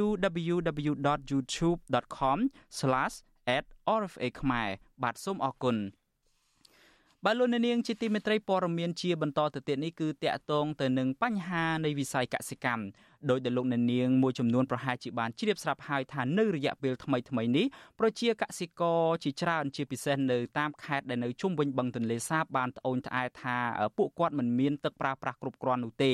www.youtube.com/@rfa ខ្មែរបាទសូមអរគុណ បាទលោកនាងជាទីមេត្រីព័ត៌មានជាបន្តទៅទៀតនេះគឺតកតងទៅនឹងបញ្ហានៃវិស័យកសិកម្ម ដោយដែលលោកអ្នកនាងមួយចំនួនប្រហែលជាបានជ្រាបស្រាប់ហើយថានៅរយៈពេលថ្មីថ្មីនេះប្រជាកសិករជាច្រើនជាពិសេសនៅតាមខេត្តដែលនៅជុំវិញបឹងទន្លេសាបបានត្អូញត្អែថាពួកគាត់មិនមានទឹកប្រើប្រាស់គ្រប់គ្រាន់នោះទេ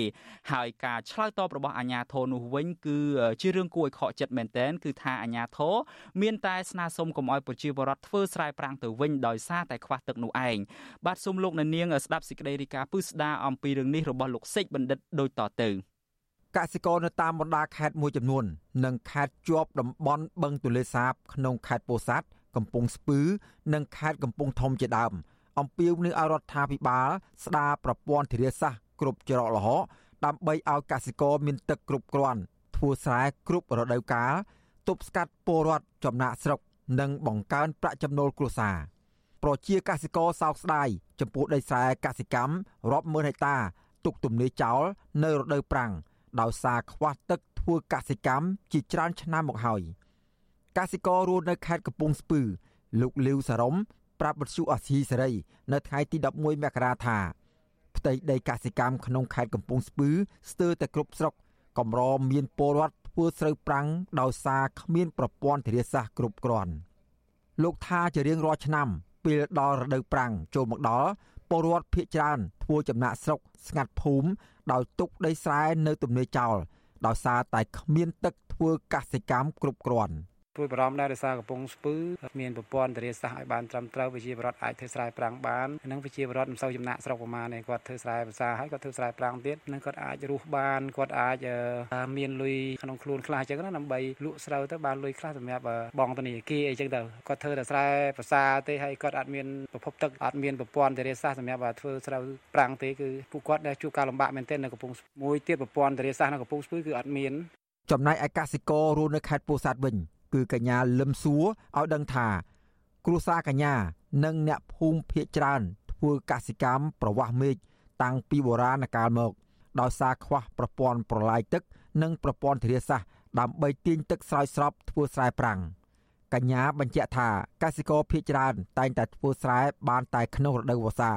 ហើយការឆ្លើយតបរបស់អាជ្ញាធរនោះវិញគឺជារឿងគួរឲ្យខកចិត្តមែនទែនគឺថាអាជ្ញាធរមានតែស្នើសុំកុំឲ្យប្រជាពលរដ្ឋធ្វើស្រែប្រាំងទៅវិញដោយសារតែខ្វះទឹកនោះឯងបាទសូមលោកអ្នកនាងស្ដាប់សេចក្តីរាយការណ៍ពឹស្ដារអំពីរឿងនេះរបស់លោកសេកបណ្ឌិតដូចតទៅ។ កសិករនៅតាមបណ្ដាខេត្តមួយចំនួន និងខេត្តជាប់តំបន់បឹងទន្លេសាបក្នុងខេត្តពោធិ៍សាត់កំពង់ស្ពឺ និងខេត្តកំពង់ធំជាដើមអំពាវនាវឲ្យរដ្ឋាភិបាលស្ដារប្រព័ន្ធធារាសាស្ត្រគ្រប់ច្រកល្ហកដើម្បីឲ្យកសិករមានទឹកគ្រប់គ្រាន់ធ្វើស្រែគ្រប់រដូវកាលទប់ស្កាត់ពលរដ្ឋចំណាក់ស្រុក និងបង្កើនប្រាក់ចំណូលគ្រួសារប្រជាកសិករសោកស្ដាយចំពោះដីស្រែកសិកម្មរាប់ម៉ឺនហិកតាទុកទំនេរចោលនៅរដូវប្រាំង ដោយសារខ្វះទឹកធ្វើកសិកម្មជាច្រើនឆ្នាំមកហើយកសិកររស់នៅខេត្តកំពង់ស្ពឺ លោកលាវសារំប្រាប់បទសុអសីសេរី នៅថ្ងៃទី11មករាថាផ្ទៃដីកសិកម្មក្នុងខេត្តកំពង់ស្ពឺស្ទើរតែគ្រប់ស្រុកកម្រមានពលរដ្ឋធ្វើស្រូវប្រាំងដោយសារគ្មានប្រព័ន្ធធារាសាស្ត្រគ្រប់គ្រាន់លោកថាជារៀងរាល់ឆ្នាំពេលដល់រដូវប្រាំងចូលមកដល់ ពលរដ្ឋភៀកច្រើនធ្វើចំណាក់ស្រុកស្ងាត់ភូមិដោយទុកដីស្រែនៅទំនេរចោលដោយសារតែគ្មានទឹកធ្វើកសិកម្មគ្រប់គ្រាន់។ ព្រួយបារម្ភដែរដោយសារកំពង់ស្ពឺមានប្រព័ន្ធធារាសាស្ត្រឲ្យបានត្រឹមត្រូវវិជាបរដ្ឋអាចធ្វើស្រែប្រាំងបាននិងវិជាបរដ្ឋមិនសូវចំណាក់ស្រុកប្រមាណទេគាត់ធ្វើស្រែភាសាហើយគាត់ធ្វើស្រែប្រាំងទៀតនិងគាត់អាចរស់បានគាត់អាចមានលុយក្នុងខ្លួនខ្លះអញ្ចឹងណាដើម្បីលក់ស្រូវទៅបានលុយខ្លះសម្រាប់បងធនាគារអីចឹងទៅគាត់ធ្វើតែស្រែភាសាទេហើយគាត់អត់មានប្រភពទឹកអត់មានប្រព័ន្ធធារាសាស្ត្រសម្រាប់ធ្វើស្រូវប្រាំងទេគឺពួកគាត់ដែលជួបការលំបាកមែនទែននៅកំពង់មួយទៀតប្រព័ន្ធធារាសាស្ត្រនៅកំពង់ស្ពឺគឺអត់មាន ចំណែកឯកសិកររស់នៅខេត្តពោធិ៍សាត់វិញ គឺកញ្ញាលឹមសួរឲ្យដឹងថា គ្រួសារកញ្ញា និងអ្នកភូមិភៀកច្រើនធ្វើកសិកម្មប្រវាស់មេឃតាំងពីបុរាណកាលមក ដោយសារខ្វះប្រព័ន្ធប្រឡាយទឹក និងប្រព័ន្ធធារាសាស្ត្រដើម្បីទាញទឹកស្រោចស្រពធ្វើស្រែប្រាំងកញ្ញាបញ្ជាក់ថាកសិករភៀកច្រើនតែងតែធ្វើស្រែបានតែក្នុងរដូវវស្សា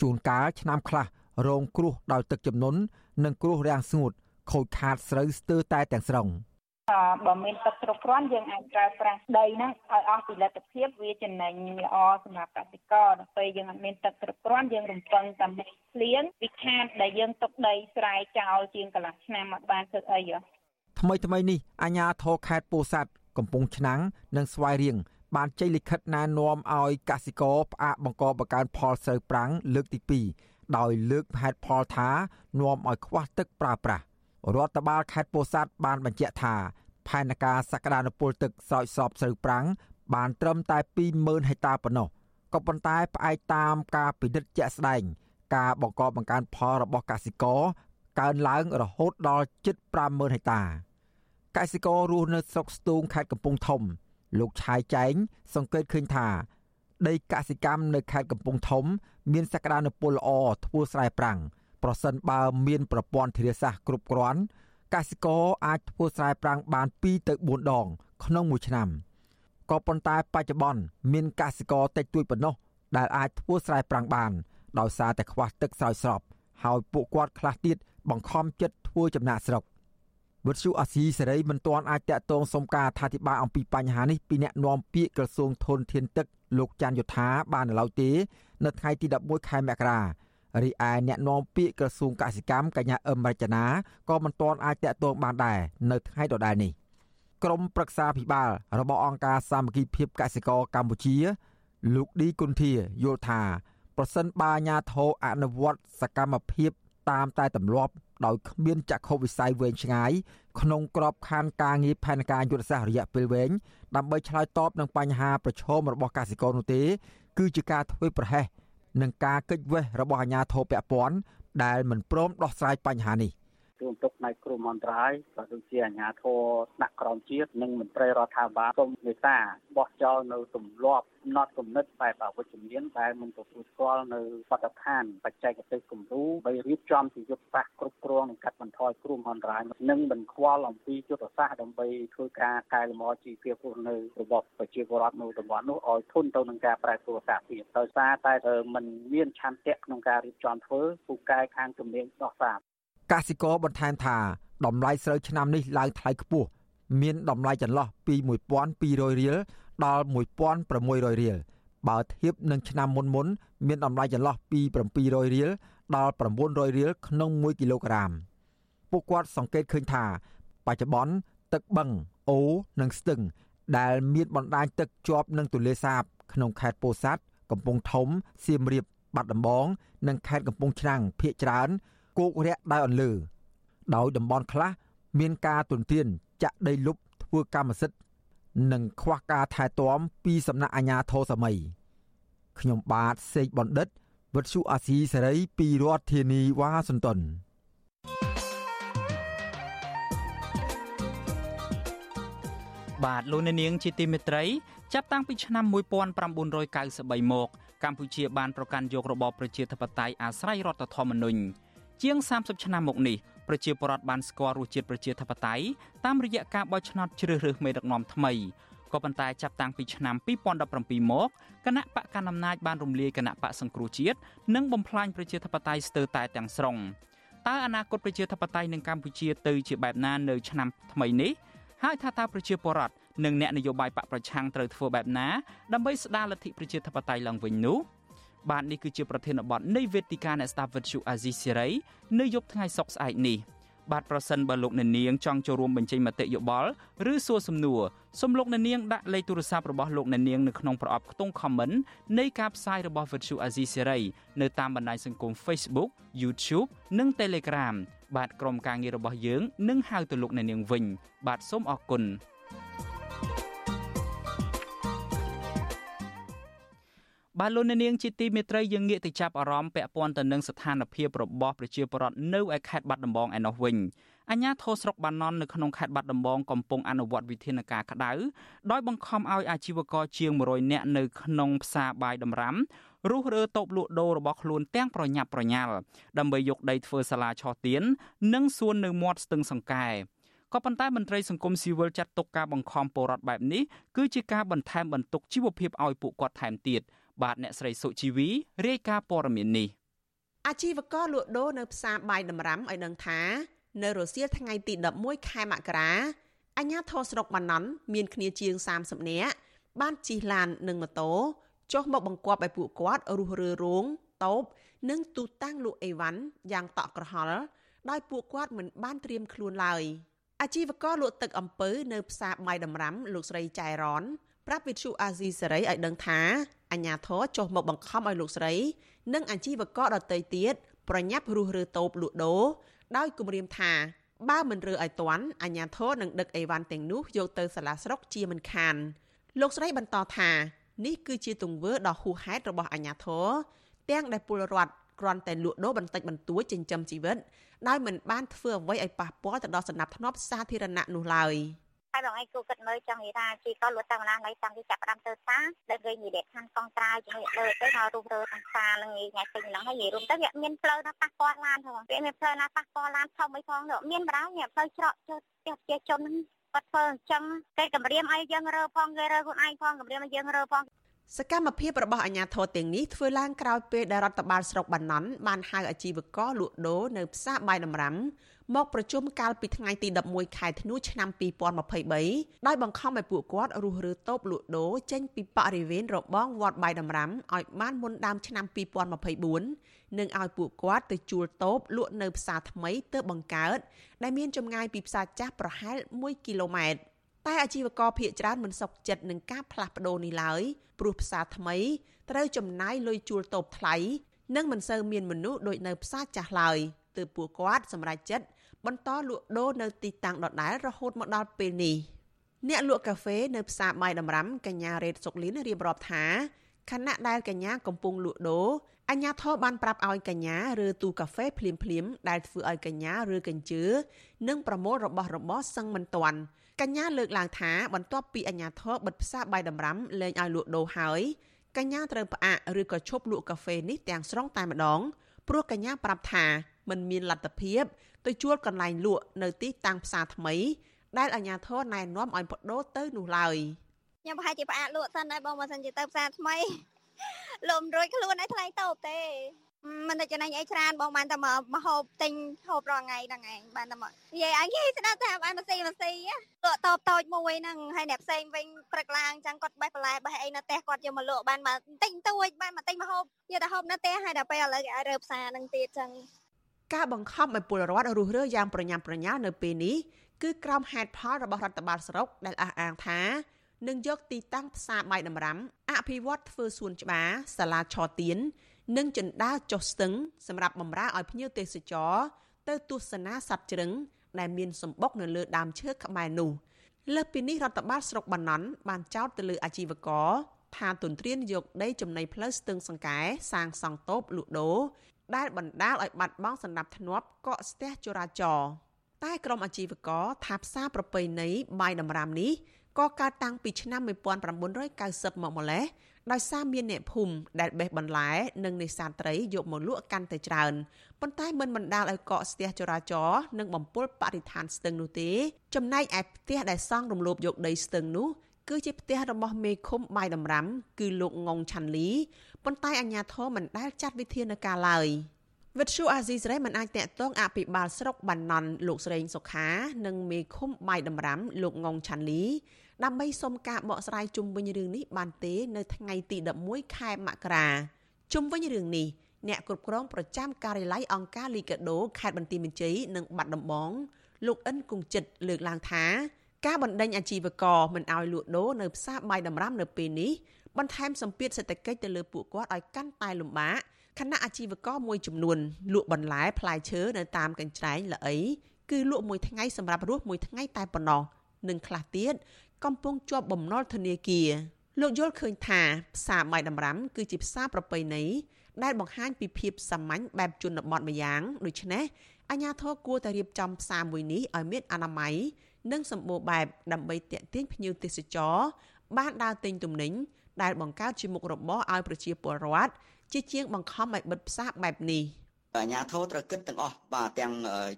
ជួនកាលឆ្នាំខ្លះរងគ្រោះដោយទឹកជំនន់និងគ្រោះរាំងស្ងួតខូចខាតស្រូវស្ទើរតែទាំងស្រុង។ បើមានទឹកគ្រប់គ្រាន់យើងអាចប្រើប្រាស់ដីហ្នឹងឲ្យអស់ពីលទ្ធភាពវាចំណេញល្អសម្រាប់កសិករដល់ពេលយើងអត់មានទឹកគ្រប់គ្រាន់យើងរំពឹងតែមេភ្លៀងវាខាតដែលយើងទុកដីស្រែចោលជាងកន្លះឆ្នាំអត់បានធ្វើអីហ៎ថ្មីថ្មីនេះអាជ្ញាធរខេត្តពោធិ៍សាត់កំពង់ឆ្នាំងនិងស្វាយរៀងបានចេញលិខិតណែនាំឲ្យកសិករផ្អាកបង្កបង្កើនផលស្រូវប្រាំងលើកទី2ដោយលើកហេតុផលថានាំឲ្យខ្វះទឹកប្រើប្រាស់ រដ្ឋបាលខេត្តពោធិ៍សាត់បានបញ្ជាក់ថាផែនការសក្តានុពលទឹកស្រោចស្រពស្រូវប្រាំងបានត្រឹមតែ20000ហិកតាប៉ុណ្ណោះក៏ប៉ុន្តែផ្អែកតាមការពិនិត្យជាក់ស្ដែង ការបង្កបង្កើនផលរបស់កសិករកើនឡើងរហូតដល់ជិត50000ហិកតាកសិកររស់នៅស្រុកស្ទូងខេត្តកំពង់ធំ លោកឆាយចែងសង្កេតឃើញថាដីកសិកម្មនៅខេត្តកំពង់ធំ មានសក្តានុពលល្អធ្វើស្រែប្រាំង ប្រសិនបើមានប្រព័ន្ធធារាសាស្ត្រគ្រប់គ្រាន់កសិករអាចធ្វើស្រែប្រាំងបាន2ទៅ4ដង ក្នុងមួយឆ្នាំក៏ប៉ុន្តែបច្ចុប្បន្នមានកសិករតិចតួចប៉ុណ្ណោះដែលអាចធ្វើស្រែប្រាំងបាន ដោយសារតែខ្វះទឹកស្រោចស្រពហើយពួកគាត់ខ្លះទៀតបង្ខំចិត្តធ្វើចំណាក់ស្រុកវត្តជូអាស៊ីសេរីមិនទាន់អាចតាក់ទងសុំការអធិប្បាយអំពីបញ្ហានេះពីអ្នកនាំពាក្យក្រសួងធនធានទឹកលោកច័ន្ទយុធាបាននៅឡើយទេ នៅថ្ងៃទី11ខែមករា រីឯអ្នកនាំពាក្យក្រសួងកសិកម្មកញ្ញាអឹមរចនាក៏មិនទាន់អាចតាក់ទងបានដែរនៅថ្ងៃដដែលនេះក្រមប្រឹក្សាភិបាលរបស់អង្គការសាមគ្គីភាពកសិករកម្ពុជា លោកឌីគុនធាយល់ថាប្រសិនបើអាញាធរអនុវត្តសកម្មភាពតាមតែទម្លាប់ដោយគ្មានចក្ខុវិស័យវែងឆ្ងាយក្នុងក្របខ័ណ្ឌការងារផែនការយុទ្ធសាស្ត្ររយៈពេលវែងដើម្បីឆ្លើយតបនឹងបញ្ហាប្រឈមរបស់កសិករនោះទេ គឺជាការធ្វើប្រហែស នឹងការកិច្ចវេះរបស់អាជ្ញាធរពាក់ព័ន្ធដែលមិនព្រមដោះស្រាយបញ្ហានេះ រួមទុកផ្នែកគ្រោះមន្តរាយក៏ដូចជាអាជ្ញាធរថ្នាក់ក្រោមជាតិនិងមន្ត្រីរដ្ឋាភិបាលសូមមេត្តាបោះចោលនៅទម្លាប់ណត់គំនិតបែបអវិជ្ជមានដែលមិនទទួលស្គាល់នៅបទដ្ឋានបច្ចេកទេសគំរូបីរៀបចំជាយុទ្ធសាស្ត្រគ្រប់គ្រងនិងកាត់បន្ថយគ្រោះមហន្តរាយនិងមិនខ្វល់អំពីយុទ្ធសាស្ត្រដើម្បីធ្វើការកែលម្អជីវភាពរស់នៅរបស់ប្រជាពលរដ្ឋនៅតំបន់នោះឲ្យធន់ទៅនឹងការប្រែប្រួលអាកាសធាតុដោយសារតែมันមានឆន្ទៈក្នុងការរៀបចំធ្វើពូកែខាងជំនាញដោះស្រាយ កសិករបន្ថែមថាតម្លៃស្រូវឆ្នាំនេះឡើងថ្លៃខ្ពស់មានតម្លៃចន្លោះពី1200រៀលដល់1600រៀលបើធៀបនឹងឆ្នាំមុនមុនមានតម្លៃចន្លោះពី700រៀលដល់900រៀលក្នុង1គីឡូក្រាមពួកគាត់សង្កេតឃើញថាបច្ចុប្បន្នទឹកបឹងអូនិងស្ទឹង ដែលមានបណ្ដាញទឹកជាប់នឹងទន្លេសាប ក្នុងខេត្តពោធិ៍សាត់កំពង់ធំសៀមរាបបាត់ដំបង និងខេត្តកំពង់ឆ្នាំងភ ieck ច្រើន គោករាក់ដោយអន្លើដោយតំបន់ខ្លះមានការទន្ទ្រានចាក់ដីលុបធ្វើកម្មសិទ្ធិនិងខ្វះការថែទាំពីសំណាក់អាជ្ញាធរសម័យខ្ញុំបាទសេកបណ្ឌិតវុទ្ធុអាស៊ីសេរីពីរដ្ឋធានីវ៉ាស៊ីនតោនបាទលោកអ្នកនាងជាទីមេត្រីចាប់តាំងពីឆ្នាំ1993មកកម្ពុជាបានប្រកាន់យករបបប្រជាធិបតេយ្យអាស្រ័យរដ្ឋធម្មនុញ្ញ ជាង30ឆ្នាំមកនេះប្រជាពលរដ្ឋបានស្គាល់រសជាតិប្រជាធិបតេយ្យតាមរយៈការបោះឆ្នោតជ្រើសរើសមេដឹកនាំថ្មីក៏ប៉ុន្តែចាប់តាំងពីឆ្នាំ2017មកគណៈបកកណ្ដាលអំណាចបានរំលាយគណៈបកសង្គ្រោះជាតិនិងបំផ្លាញប្រជាធិបតេយ្យស្ទើរតែទាំងស្រុងតើអនាគតប្រជាធិបតេយ្យនៅកម្ពុជាទៅជាបែបណានៅឆ្នាំថ្មីនេះហើយថាតើប្រជាពលរដ្ឋនិងអ្នកនយោបាយបកប្រឆាំងត្រូវធ្វើបែបណាដើម្បីស្ដារលទ្ធិប្រជាធិបតេយ្យឡើងវិញនោះ។ បាទនេះគឺជាប្រធានបទនៃវេទិកាអ្នកស្ដាប់វិទ្យុអាស៊ីសេរីនៅយប់ថ្ងៃសុក្រស្អែកនេះបាទប្រសិនបើលោកអ្នកនាងចង់ចូលរួមបញ្ចេញមតិយោបល់ឬសួរសំណួរសូមលោកអ្នកនាងដាក់លេខទូរស័ព្ទរបស់លោកអ្នកនាងនៅក្នុងប្រអប់ខ្ទង់ comment នៃការផ្សាយរបស់ Vuthu Azizi Serai នៅតាមបណ្ដាញសង្គម Facebook YouTube និង Telegram បាទក្រុមការងាររបស់យើងនឹងហៅទៅលោកអ្នកនាងវិញ បាទសូមអរគុណ បាទលោកអ្នកនាងជាទីមេត្រីយើងងាកទៅចាប់អារម្មណ៍ពាក់ព័ន្ធទៅនឹងស្ថានភាពរបស់ប្រជាពលរដ្ឋនៅឯខេត្តបាត់ដំបងឯណោះវិញអញ្ញាធរស្រុកបាណន់នៅក្នុងខេត្តបាត់ដំបងកំពុងអនុវត្តវិធានការក្តៅដោយបង្ខំឲ្យអាជីវករជាង100នាក់នៅក្នុងផ្សារបាយដំរាំរុះរើតូបលក់ដូររបស់ខ្លួនទាំងប្រញាប់ប្រញាល់ដើម្បីយកដីធ្វើសាលាឆោទៀននិងសួននៅមាត់ស្ទឹងសង្កែក៏ប៉ុន្តែមន្ត្រីសង្គមស៊ីវិលចាត់ទុកការបង្ខំពលរដ្ឋបែបនេះគឺជាការបន្ថែមបន្ទុកជីវភាពឲ្យពួកគាត់ថែមទៀត បាទអ្នកស្រីសុជីវីរាយការណ៍ព័ត៌មាននេះអាជីវករលក់ដូរនៅផ្សារបាយដំរាំឲ្យដឹងថា នៅរសៀលថ្ងៃទី11ខែមករាអាជ្ញាធរស្រុកបាណន់មានគ្នាជាង30នាក់បានជិះឡាននិងម៉ូតូចុះមកបង្គាប់ឲ្យពួកគាត់រុះរើរោងតូបនិងទូតាំងលក់អីវ៉ាន់យ៉ាងតក់ក្រហល់ដោយពួកគាត់មិនបានត្រៀមខ្លួនឡើយអាជីវករលក់ទឹកអំពៅនៅផ្សារបាយដំរាំលោកស្រីចៃរ៉នប្រាប់វិទ្យុអាស៊ីសេរីឲ្យដឹងថា អាញាធរចុះមកបង្ខំឲ្យលោកស្រី និងអាជីវករដទៃទៀតប្រញាប់រុះរើតូបលក់ដូរដោយគម្រាមថាបើមិនរើឲ្យទាន់អាញាធរនឹងដឹកអីវ៉ាន់ទាំងនោះយកទៅសាលាស្រុកជាមិនខាន លោកស្រីបន្តថានេះគឺជាទង្វើដ៏ហួសហេតុរបស់អាញាធរទាំងដែលពលរដ្ឋគ្រាន់តែលក់ដូរបន្តិចបន្តួចចិញ្ចឹមជីវិតដោយមិនបានធ្វើអ្វីឲ្យប៉ះពាល់ទៅដល់សណ្ដាប់ធ្នាប់សាធារណៈនោះឡើយ។ ហើយបងឯងគូគិតមើលចង់និយាយថាជីក៏លួចតាមណានៃតាំងពីចាប់ផ្ដើមទៅតាដែលគេនិយាយខាងកងត្រាវជាមួយលើទៅមករុំរើខាងសានឹងថ្ងៃពេញហ្នឹងហើយនិយាយរុំទៅវាមានផ្លូវណាប៉ះពាល់ឡានផងវាមានផ្លូវណាប៉ះពាល់ឡានធំអីផងមានបណ្ដោយផ្លូវច្រកចូលផ្ទះប្រជាជនហ្នឹងគាត់ធ្វើអញ្ចឹងគេគម្រាមឲ្យយើងរើផងគេរើខ្លួនឯងផងគម្រាមឲ្យយើងរើផងសកម្មភាពរបស់អាជ្ញាធរទាំងនេះធ្វើឡើងក្រោយពេលដែលរដ្ឋបាលស្រុកបាណន់បានហៅអាជីវករលក់ដូរនៅផ្សារបាយដំរាំ មកប្រជុំកាលពីថ្ងៃទី11ខែធ្នូឆ្នាំ2023ដោយបង្ខំឲ្យពួកគាត់រុះរើតូបលក់ដូរចេញពីបរិវេណរបងវត្តបាយដំរាំឲ្យបានមុនដើមឆ្នាំ2024និងឲ្យពួកគាត់ទៅជួលតូបលក់នៅផ្សារថ្មីទើបបង្កើតដែលមានចម្ងាយពីផ្សារចាស់ប្រហែល1គីឡូម៉ែត្រតែអាជីវករភៀកច្រើនមិនសុខចិត្តនឹងការផ្លាស់ប្ដូរនេះឡើយព្រោះផ្សារថ្មីត្រូវចំណាយលុយជួលតូបថ្លៃនិងមិនសូវមានមនុស្សដូចនៅផ្សារចាស់ឡើយទើបពួកគាត់សម្រេចចិត្ត បន្តលក់ដូរនៅទីតាំងដដែលរហូតមកដល់ពេលនេះអ្នកលក់កាហ្វេនៅផ្សារបាយដំរាំកញ្ញារ៉េតសុកលីនរៀបរាប់ថាខណៈដែលកញ្ញាកំពុងលក់ដូរអញ្ញាធរបានប្រាប់ឲ្យកញ្ញាឬទូកាហ្វេភ្លាមភ្លាមដែលធ្វើឲ្យកញ្ញាឬកញ្ជើនិងប្រមូលរបស់របរសឹងមិនទាន់កញ្ញាលើកឡើងថាបន្ទាប់ពីអញ្ញាធរបិទផ្សារបាយដំរាំលែងឲ្យលក់ដូរហើយកញ្ញាត្រូវផ្អាកឬក៏ឈប់លក់កាហ្វេនេះទាំងស្រុងតែម្ដងព្រោះកញ្ញាប្រាប់ថាมันមានលទ្ធភាព ទៅជួលកន្លែងលក់នៅទីតាំងផ្សារថ្មី ដែលអាជ្ញាធរណែនាំឲ្យបដូរទៅនោះឡើយខ្ញុំប្រហែលជាផ្អាកលក់សិនដែរបងបើសិនជាទៅផ្សារថ្មីលំរួយខ្លួនឲ្យថ្លៃតូបទេមិនតែចំណេញអីច្រើនបងបានតែមកមកហូបទិញហូបរាល់ថ្ងៃហ្នឹងឯងបានតែមកនិយាយអញគេស្ដាប់ថាបានមកស៊ីមកស៊ីលក់តបតូចមួយហ្នឹងហើយអ្នកផ្សេងវិញព្រឹកឡើងចឹងគាត់បេះបន្លែបេះអីនៅផ្ទះគាត់យកមកលក់បានមកទិញទួចបានមកទិញមកហូបយកទៅហូបនៅផ្ទះហើយដល់ពេលឥឡូវគេឲ្យរើផ្សារហ្នឹងទៀតចឹង ការបង្ខំឲ្យពលរដ្ឋរុះរើយ៉ាងប្រញាប់ប្រញាល់នៅពេលនេះគឺក្រោមហេតុផលរបស់រដ្ឋបាលស្រុកដែលអះអាងថានឹងយកទីតាំងផ្សារបាយដំរាំអភិវឌ្ឍធ្វើសួនច្បារសាលាឆទៀននិងចិន្តាចុះស្ទឹងសម្រាប់បម្រើឲ្យភ្ញៀវទេសចរទៅទស្សនាសត្វជ្រឹងដែលមានសម្បុកនៅលើដើមឈើក្បែរនោះលើសពីនេះរដ្ឋបាលស្រុកបាណន់បានចោទទៅលើអាជីវករថាទន្ទ្រានយកដីចំណីផ្លូវស្ទឹងសង្កែសាងសង់តូបលក់ដូរ ដែលបណ្ដាលឲ្យបាត់បង់សណ្ដាប់ធ្នាប់កកស្ទះចរាចរណ៍តែក្រុមអាជីវករថាផ្សារប្រពៃណីបាយដំរាំនេះក៏កើតតាំងពីឆ្នាំ1990មកម្លេះដោយសារមានអ្នកភូមិដែលបេះបន្លែនិងនេសាទត្រីយកមកលក់កាន់តែច្រើនប៉ុន្តែមិនបណ្ដាលឲ្យកកស្ទះចរាចរណ៍និងបំពុលបរិស្ថានស្ទឹងនោះទេចំណែកឯផ្ទះដែលសង់រំលោភយកដីស្ទឹងនោះ គឺជាផ្ទះរបស់មេឃុំបាយដំរាំ គឺលោកងងឆាន់លីប៉ុន្តែអាជ្ញាធរមិនដែលចាត់វិធានការឡើយវិទ្យុអាស៊ីសេរីមិនអាចតាក់ទងអភិបាលស្រុកបានណន់លោកស្រីសុខានិងមេឃុំបាយដំរាំ លោកងងឆាន់លីដើម្បីសុំការបកស្រាយជុំវិញរឿងនេះបានទេ នៅថ្ងៃទី11ខែមករាជុំវិញរឿងនេះអ្នកគ្រប់គ្រងប្រចាំការិយាល័យអង្គការលីកាដូខេត្តបន្ទាយមានជ័យនិងបាត់ដំបងលោកអិនគង្ជិតលើកឡើងថា ការបណ្ដេញអាជីវករមិនឲ្យលក់ដូរនៅផ្សារបាយដំរាំនៅពេលនេះបន្ថែមសម្ពាធសេដ្ឋកិច្ចទៅលើពួកគាត់ឲ្យកាន់តែលំបាកខណៈអាជីវករមួយចំនួនលក់បន្លែផ្លែឈើនៅតាមកញ្ច្រែងល្អីគឺលក់មួយថ្ងៃសម្រាប់រស់មួយថ្ងៃតែប៉ុណ្ណោះនិងខ្លះទៀតកំពុងជាប់បំណុលធនាគារលោកយល់ឃើញថាផ្សារបាយដំរាំ គឺជាផ្សារប្រពៃណីដែលបង្ហាញពីភាពសាមញ្ញបែបជនបទម្យ៉ាងដូច្នេះអាជ្ញាធរគួរតែរៀបចំផ្សារមួយនេះឲ្យមានអនាម័យ និងសម្បូរបែបដើម្បីទាក់ទាញភ្ញៀវទេសចរបានដើរទិញទំនិញដែលបង្កើតជាមុខរបរឲ្យប្រជាពលរដ្ឋជាជាងបង្ខំឲ្យបិទផ្សារបែបនេះ។ អាជ្ញាធរត្រូវគិតទាំងអស់បាទទាំង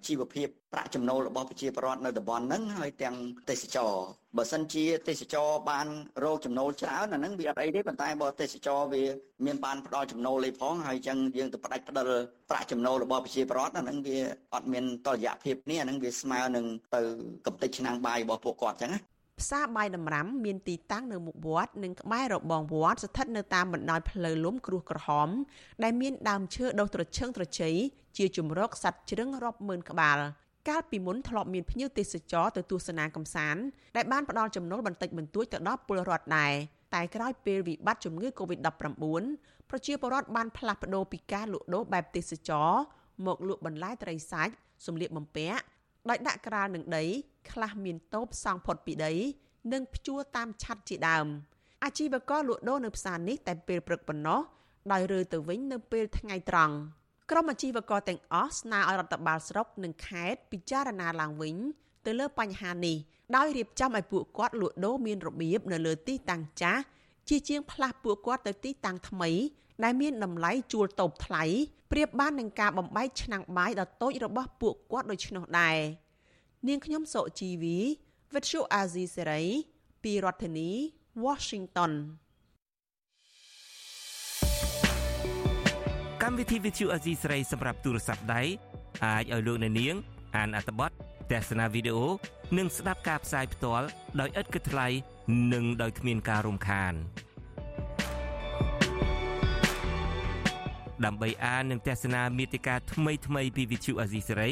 ជីវភាពប្រាក់ចំណូលរបស់ប្រជាពលរដ្ឋនៅតំបន់ហ្នឹងហើយទាំងទេសចរបើសិនជាទេសចរបានរកចំណូលច្រើនអាហ្នឹងវាអត់អីទេប៉ុន្តែបើទេសចរវាមានបានផ្ដល់ចំណូលលេផងហើយចឹងយើងទៅផ្ដាច់ផ្ដិលប្រាក់ចំណូលរបស់ប្រជាពលរដ្ឋអាហ្នឹងវាអត់មានតលយៈភាពនេះអាហ្នឹងវាស្មើនឹងទៅកំតិចឆ្នាំងបាយរបស់ពួកគាត់ចឹងណា ផ្សារបាយដំរាំមានទីតាំងនៅមុខវត្តនិងក្បែររបងវត្តស្ថិតនៅតាមបណ្ដោយផ្លូវលំគ្រោះក្រហម ដែលមានដើមឈើដុះត្រឈឹងត្រជ័យជាជំរកសត្វជ្រឹងរាប់ម៉ឺនក្បាលកាលពីមុនធ្លាប់មានភ្ញៀវទេសចរទៅទស្សនាកំសាន្តដែលបានផ្ដល់ចំណូលបន្តិចបន្តួចទៅដល់ពលរដ្ឋដែរតែក្រោយពេលវិបត្តិជំងឺ Covid-19 ប្រជាពលរដ្ឋបានផ្លាស់ប្ដូរពីការលក់ដូរបែបទេសចរមកលក់បន្លែត្រីសាច់សម្លៀកបំពាក់ដោយដាក់ក្រាលនឹងដី ខ្លះមានតូបសង់ផុតពីដី និងភ្ជួរតាមឆ័ត្រជាដើមអាជីវករលក់ដូរនៅផ្សារនេះតែពេលព្រឹកប៉ុណ្ណោះដោយរើទៅវិញនៅពេលថ្ងៃត្រង់ក្រុមអាជីវករទាំងអស់ស្នើឲ្យរដ្ឋបាលស្រុកនិងខេត្តពិចារណាឡើងវិញ ទៅលើបញ្ហានេះដោយរៀបចំឲ្យពួកគាត់លក់ដូរមានរបៀបនៅលើទីតាំងចាស់ជាជាងផ្លាស់ពួកគាត់ទៅទីតាំងថ្មី ដែលមានតម្លៃជួលតូបថ្លៃប្រៀបបាននឹងការបំបែកឆ្នាំងបាយដ៏តូចរបស់ពួកគាត់ដូច្នោះដែរ នាងខ្ញុំសុជីវីវិទ្យុអាស៊ីសេរីពីរដ្ឋធានី Washington កម្មវិធីវិទ្យុអាស៊ីសេរីសម្រាប់ទូរស័ព្ទដៃអាចឲ្យលោកអ្នកនាង អានអត្ថបទទស្សនាវីដេអូនិងស្ដាប់ការផ្សាយផ្ទាល់ដោយឥតគិតថ្លៃនិងដោយគ្មានការរំខានដើម្បីអាននិងទស្សនាមេតិការថ្មីៗពីវិទ្យុអាស៊ីសេរី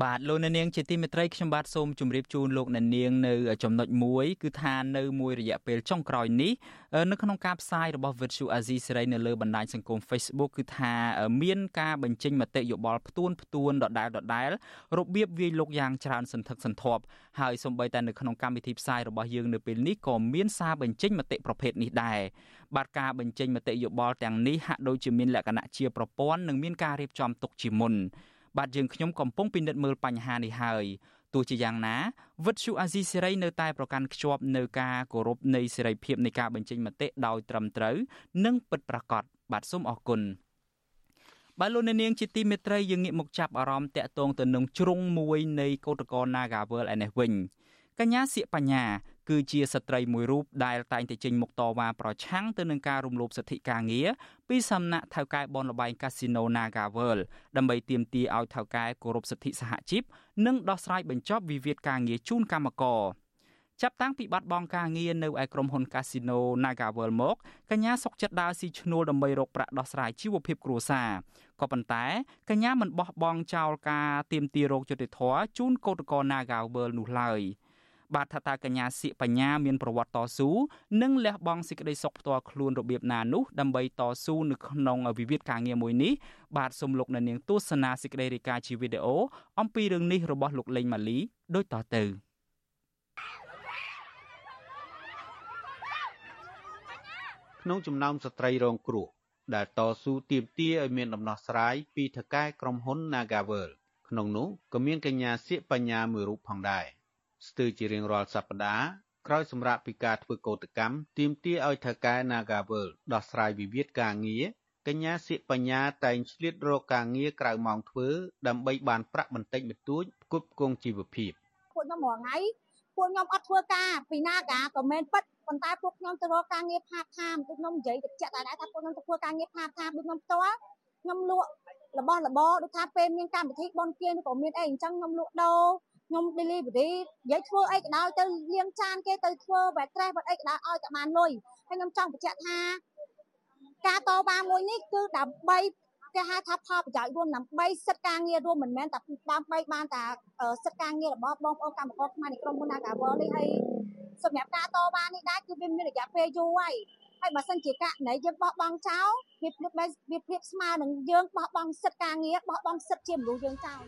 បាទលោកអ្នកនាងជាទីមេត្រីខ្ញុំបាទសូមជម្រាបជូនលោកអ្នកនាងនៅចំណុចមួយគឺថានៅមួយរយៈពេលចុងក្រោយនេះនៅក្នុងការផ្សាយរបស់ Virtual Azizi សេរីនៅលើបណ្ដាញសង្គម Facebook គឺថាមានការបញ្ចេញមតិយោបល់ផ្ទួនផ្ទួនដដែលដដែលរបៀបវាយលុកយ៉ាងច្រើនសន្ធឹកសន្ធាប់ហើយសូម្បីតែនៅក្នុងកម្មវិធីផ្សាយរបស់យើងនៅពេលនេះក៏មានសារបញ្ចេញមតិប្រភេទនេះដែរបាទការបញ្ចេញមតិយោបល់ទាំងនេះហាក់ដូចជាមានលក្ខណៈជាប្រព័ន្ធនិងមានការរៀបចំទុកជាមុន បាទយើងខ្ញុំកំពុងពិនិត្យមើលបញ្ហានេះហើយទោះជាយ៉ាងណាវិទ្យុអាស៊ីសេរីនៅតែប្រកាន់ខ្ជាប់នៅការគោរពនៃសេរីភាពនៃការបញ្ចេញមតិដោយត្រឹមត្រូវនិងពិតប្រាកដបាទសូមអរគុណបាទលោកអ្នកនាងជាទីមេត្រីយើងងាកមកចាប់អារម្មណ៍តាក់ទងទៅនឹងជ្រុងមួយនៃកោតក្រ Nagawal ឯនេះវិញកញ្ញាសៀកបញ្ញា គឺជាស្ត្រីមួយរូបដែលតែងតែចេញមុខតវ៉ាប្រឆាំងទៅនឹងការរំលោភសិទ្ធិការងារពីសំណាក់ថៅកែបនលបែងកាស៊ីណូ Naga World ដើម្បីទាមទារឲ្យថៅកែគោរពសិទ្ធិសហជីពនិងដោះស្រាយបញ្ចប់វិវាទការងារជូនកម្មករចាប់តាំងពីបាត់បង់ការងារនៅឯក្រុមហ៊ុន Casino Naga World មកកញ្ញាសុកចិត្តដើរស៊ីឈ្នួលដើម្បីរកប្រាក់ដោះស្រាយជីវភាពគ្រួសារក៏ប៉ុន្តែកញ្ញាមិនបោះបង់ចោលការទៀមទារោគយុតិធធជូនកោតក្រ Naga World នោះឡើយ។ បាទថាតើកញ្ញាសៀកបញ្ញាមានប្រវត្តិតស៊ូនិងលះបង់សេចក្តីសុខផ្ទាល់ខ្លួនរបៀបណានោះដើម្បីតស៊ូនៅក្នុងវិវាទការងារមួយនេះបាទសូមលោកអ្នកនាងទស្សនាសេចក្តីរាយការណ៍ជាវីដេអូអំពីរឿងនេះរបស់លោកលេងម៉ាលីដូចតទៅក្នុងចំណោមស្ត្រីរងគ្រោះដែលតស៊ូទាមទារឲ្យមានដំណោះស្រាយពីថៅកែក្រុមហ៊ុន Nagavel ក្នុងនោះក៏មានកញ្ញាសៀកបញ្ញាមួយរូបផងដែរ។ ស្ទើរជារៀងរាល់សប្តាហ៍ក្រោយសម្រាប់ពីការធ្វើកោតកម្មទាមទារឲ្យថៅកែ Nagavel ដោះស្រាយវិវាទការងារកញ្ញាសៀកបញ្ញាតែងឆ្លៀតរកការងារក្រៅម៉ោងធ្វើដើម្បីបានប្រាក់បន្តិចបន្តួចផ្គត់ផ្គង់ជីវភាពពួកខ្ញុំរាល់ថ្ងៃពួកខ្ញុំអត់ធ្វើការពីណាកាក៏មិនពិតប៉ុន្តែពួកខ្ញុំទៅរកការងារ part time ពួកខ្ញុំនិយាយទៅចាក់តែដែរថាពួកខ្ញុំទៅធ្វើការងារ part time ដូចខ្ញុំផ្ទាល់ខ្ញុំលក់របស់របរដូចថាពេលមានកម្មវិធីបនគៀនក៏មានអីអញ្ចឹងខ្ញុំលក់ដូរ ខ្ញុំ delivery និយាយធ្វើអីក៏ដោយទៅលាងចានគេទៅធ្វើ waitress វត្តអីក៏ដោយឲ្យតែបានលុយហើយខ្ញុំចង់បញ្ជាក់ថាការតវ៉ាមួយនេះគឺដើម្បីគេហៅថាផលប្រយោជន៍រួមដើម្បីសិទ្ធិការងាររួមមិនមែនតែដើម្បីបានតែសិទ្ធិការងាររបស់បងប្អូនកម្មករខ្មែរនៃក្រុមហ៊ុន Nagawal នេះហើយសម្រាប់ការតវ៉ានេះដែរគឺវាមានរយៈពេលយូរហើយហើយបើសិនជាករណីយើងបោះបង់ចោលវាព្រៀបវាព្រៀបស្មើនឹងយើងបោះបង់សិទ្ធិការងារបោះបង់សិទ្ធិជាមនុស្សយើងចោល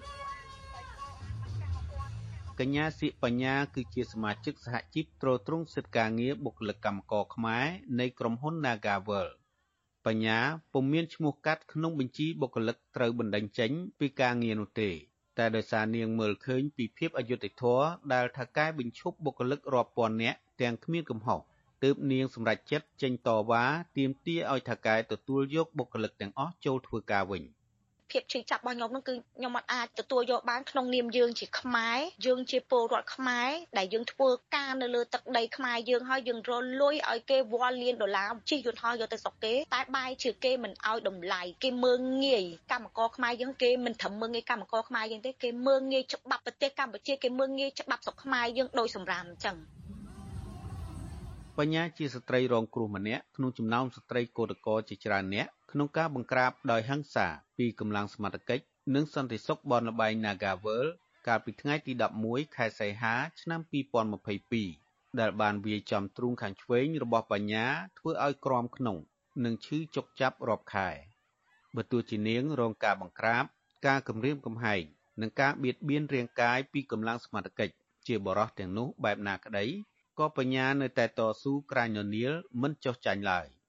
កញ្ញាសៀកបញ្ញាគឺជាសមាជិកសហជីពទ្រទ្រង់សិទ្ធិការងារបុគ្គលិកកម្មករខ្មែរនៃក្រុមហ៊ុន Nagavel បញ្ញាពុំមានឈ្មោះកាត់ក្នុងបញ្ជីបុគ្គលិកត្រូវបណ្តេញចេញពីការងារនោះទេតែដោយសារនាងមើលឃើញពីភាពអយុត្តិធម៌ដែលថៅកែបញ្ឈប់បុគ្គលិករាប់ពាន់នាក់ទាំងគ្មានកំហុសទើបនាងសម្រេចចិត្តចេញតវ៉ាទាមទារឲ្យថៅកែទទួលយកបុគ្គលិកទាំងអស់ចូលធ្វើការវិញ។ ភាពឈឺចាប់របស់ខ្ញុំនឹងគឺខ្ញុំអត់អាចទទួលយកបានក្នុងនាមយើងជាខ្មែរយើងជាពលរដ្ឋខ្មែរដែលយើងធ្វើការនៅលើទឹកដីខ្មែរយើងហើយយើងរលុយឲ្យគេវល់លានដុល្លារជិះយន្តហោះយកទៅស្រុកគេតែបាយជាគេមិនឲ្យតម្លៃគេមើងងាយកម្មករខ្មែរយើងគេមិនត្រឹមមើងងាយកម្មករខ្មែរយើងទេគេមើងងាយច្បាប់ប្រទេសកម្ពុជាគេមើងងាយច្បាប់ស្រុកខ្មែរយើងដោយសម្រាមអញ្ចឹងបញ្ញាជាស្ត្រីរងគ្រោះម្នាក់ក្នុងចំណោមស្ត្រីកោតក្រជាច្រើនអ្នក ក្នុងការបង្ក្រាបដោយហិង្សាពីកម្លាំងសមត្ថកិច្ចនិងសន្តិសុខបនលបែង Nagavel កាលពីថ្ងៃទី11ខែសីហាឆ្នាំ2022ដែលបានវាយចំទ្រូងខាងឆ្វេងរបស់បញ្ញាធ្វើឲ្យក្រមក្នុងនិងឈឺចុកចាប់រាប់ខែបើទោះជានាងរងការបង្ក្រាប ការគំរាមកំហែងនិងការបៀតបៀនរាងកាយពីកម្លាំងសមត្ថកិច្ចជាបរិះទាំងនោះបែបណាក្តីក៏បញ្ញានៅតែតស៊ូក្រាញននាលមិនចុះចាញ់ឡើយ។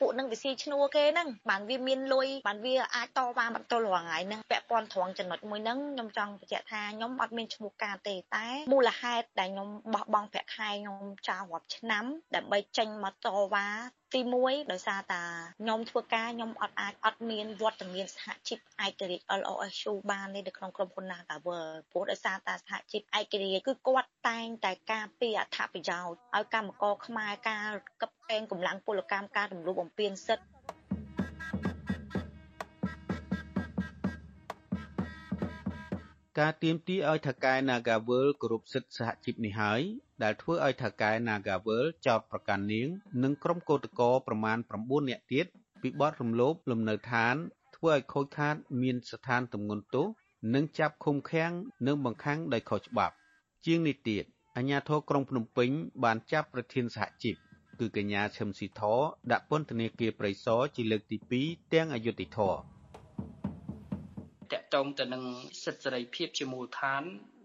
ពួកនឹងវាស៊ីឈ្នួលគេហ្នឹងបានវាមានលុយបានវាអាចតវ៉ាបន្តរាល់ថ្ងៃហ្នឹងពាក់ព័ន្ធត្រង់ចំណុចមួយហ្នឹងខ្ញុំចង់បញ្ជាក់ថាខ្ញុំអត់មានឈ្មោះការទេតែមូលហេតុដែលខ្ញុំបោះបង់ប្រាក់ខែខ្ញុំចោលរាប់ឆ្នាំដើម្បីចេញមកតវ៉ាទី1ដោយសារតាខ្ញុំធ្វើការខ្ញុំអត់អាចអត់មានវត្តមានសហជីពឯករាជ្យ LOSU បានទេនៅក្នុងក្រុមហ៊ុន Nagawer ព្រោះដោយសារតាសហជីពឯករាជ្យគឺគាត់តែងតែការពីអត្ថប្រយោជន៍ឲ្យកម្មករខ្មែរការកឹប កេងកម្លាំងពលកម្មការរំលោភបំពានសិទ្ធិការទៀមទីឲ្យថៅកែ Nagavel គោរពសិទ្ធិសហជីពនេះហើយដែលធ្វើឲ្យថៅកែ Nagavel ចោទប្រកាន់នាង និងក្រុមកោតក្រប្រមាណ9នាក់ទៀតពីបទរំលោភលំនៅឋាន ធ្វើឲ្យខូចខាត មានស្ថានទម្ងន់ទោសនិងចាប់ឃុំឃាំងនិងបង្ខាំងដោយខុសច្បាប់ ជាងនេះទៀតអាជ្ញាធរក្រុងភ្នំពេញបានចាប់ប្រធានសហជីព គឺកញ្ញាឈឹមស៊ីធដាក់ពន្ធនាគារព្រៃសរជាលើកទី2ទាំងអយុធធរតកតងទៅនឹងសិទ្ធិសេរីភាពជាមូលដ្ឋាន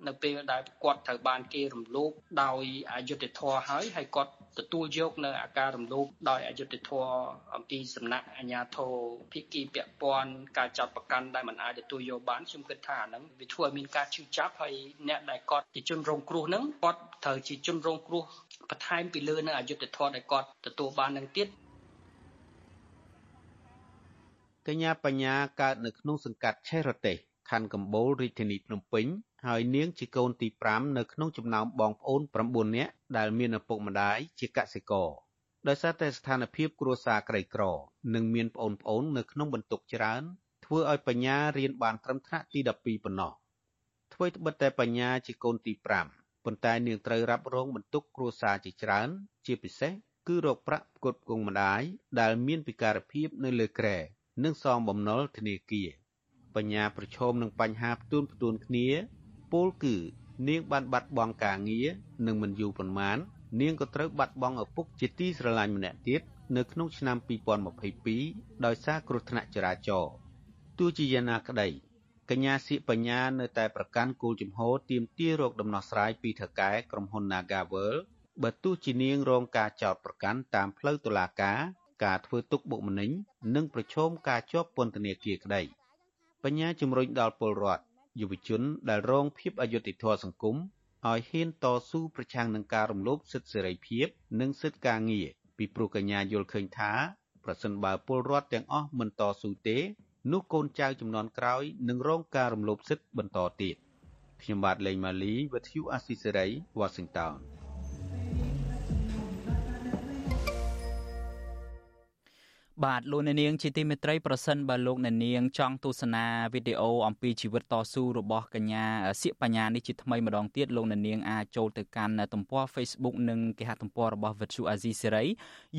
នៅពេលដែលគាត់ត្រូវបានគេរំលោភដោយអយុត្តិធម៌ហើយហើយគាត់ទទួលយកនៅអាការរំលោភដោយអយុត្តិធម៌អំពីសំណាក់អាជ្ញាធរភិក្ខីពាក់ព័ន្ធការចាត់ប្រកាន់ដែលមិនអាចទទួលយកបានខ្ញុំគិតថាអាហ្នឹងវាធ្វើឲ្យមានការឈឺចាប់ហើយអ្នកដែលគាត់ជាជនរងគ្រោះហ្នឹងគាត់ត្រូវជាជនរងគ្រោះ បន្ថែមពីលើនៅអយុត្តិធម៌ដែលគាត់ទទួលបាននឹងទៀតកញ្ញាបញ្ញាកើតនៅក្នុងសង្កាត់ឆេះរទេសខណ្ឌកំបូលរាជធានីភ្នំពេញហើយនាងជាកូនទី5នៅក្នុងចំណោមបងប្អូន9នាក់ដែលមានឪពុកម្ដាយជាកសិករដោយសារតែស្ថានភាពគ្រួសារក្រីក្រនិងមានប្អូនប្អូននៅក្នុងបន្ទុកច្រើន ធ្វើឲ្យបញ្ញារៀនបានត្រឹមថ្នាក់ទី12ប៉ុណ្ណោះអ្វីត្បិតតែបញ្ញាជាកូនទី5 ប៉ុន្តែនាងត្រូវរ៉ាប់រងបន្ទុកគ្រួសារជាច្រើន ជាពិសេសគឺរកប្រាក់ផ្គត់ផ្គង់ម្ដាយដែលមានពិការភាពនៅលើក្រែនិងសងបំណុលធនាគារបញ្ញាប្រឈមនឹងបញ្ហាផ្ទួនផ្ទួនគ្នាពលគឺនាងបានបាត់បង់ការងារនិងមិនយូរប៉ុន្មាន នាងក៏ត្រូវបាត់បង់ឪពុកជាទីស្រឡាញ់ម្នាក់ទៀតនៅក្នុងឆ្នាំ2022ដោយសារគ្រោះថ្នាក់ចរាចរណ៍ទោះជាយ៉ាងណាក្តី កញ្ញាសៀកបញ្ញានៅតែប្រកាន់គោលជំហរទាមទាររកដំណោះស្រាយពីថៅកែក្រុមហ៊ុន Nagavel បើទោះជានាងរងការចោទប្រកាន់តាមផ្លូវតុលាការការធ្វើទុកបុកម្នេញនិងប្រឈមការជាប់ពន្ធនាគារក្តីបញ្ញាជំរុញដល់ពលរដ្ឋយុវជនដែលរងភាពអយុត្តិធម៌សង្គមឲ្យហ៊ានតស៊ូប្រឆាំងនឹងការរំលោភសិទ្ធិសេរីភាព និងសិទ្ធិការងារពីព្រោះកញ្ញាយល់ឃើញថាប្រសិនបើពលរដ្ឋទាំងអស់មិនតស៊ូទេ នោះកូនចៅចំនួនក្រោយនឹងរងការរំលោភសិទ្ធិបន្តទៀតខ្ញុំបាទលេងម៉ាលីវិទ្យុអាស៊ីសេរី Washington បាទលោកអ្នកនាងជាទីមេត្រីប្រសិនបើលោកអ្នកនាងចង់ទស្សនាវីដេអូអំពីជីវិតតស៊ូរបស់កញ្ញាសៀកបញ្ញានេះជាថ្មីម្ដងទៀតលោកអ្នកនាងអាចចូលទៅកាន់ទំព័រ Facebook និងគេហទំព័ររបស់ Vuthu Azizi Serai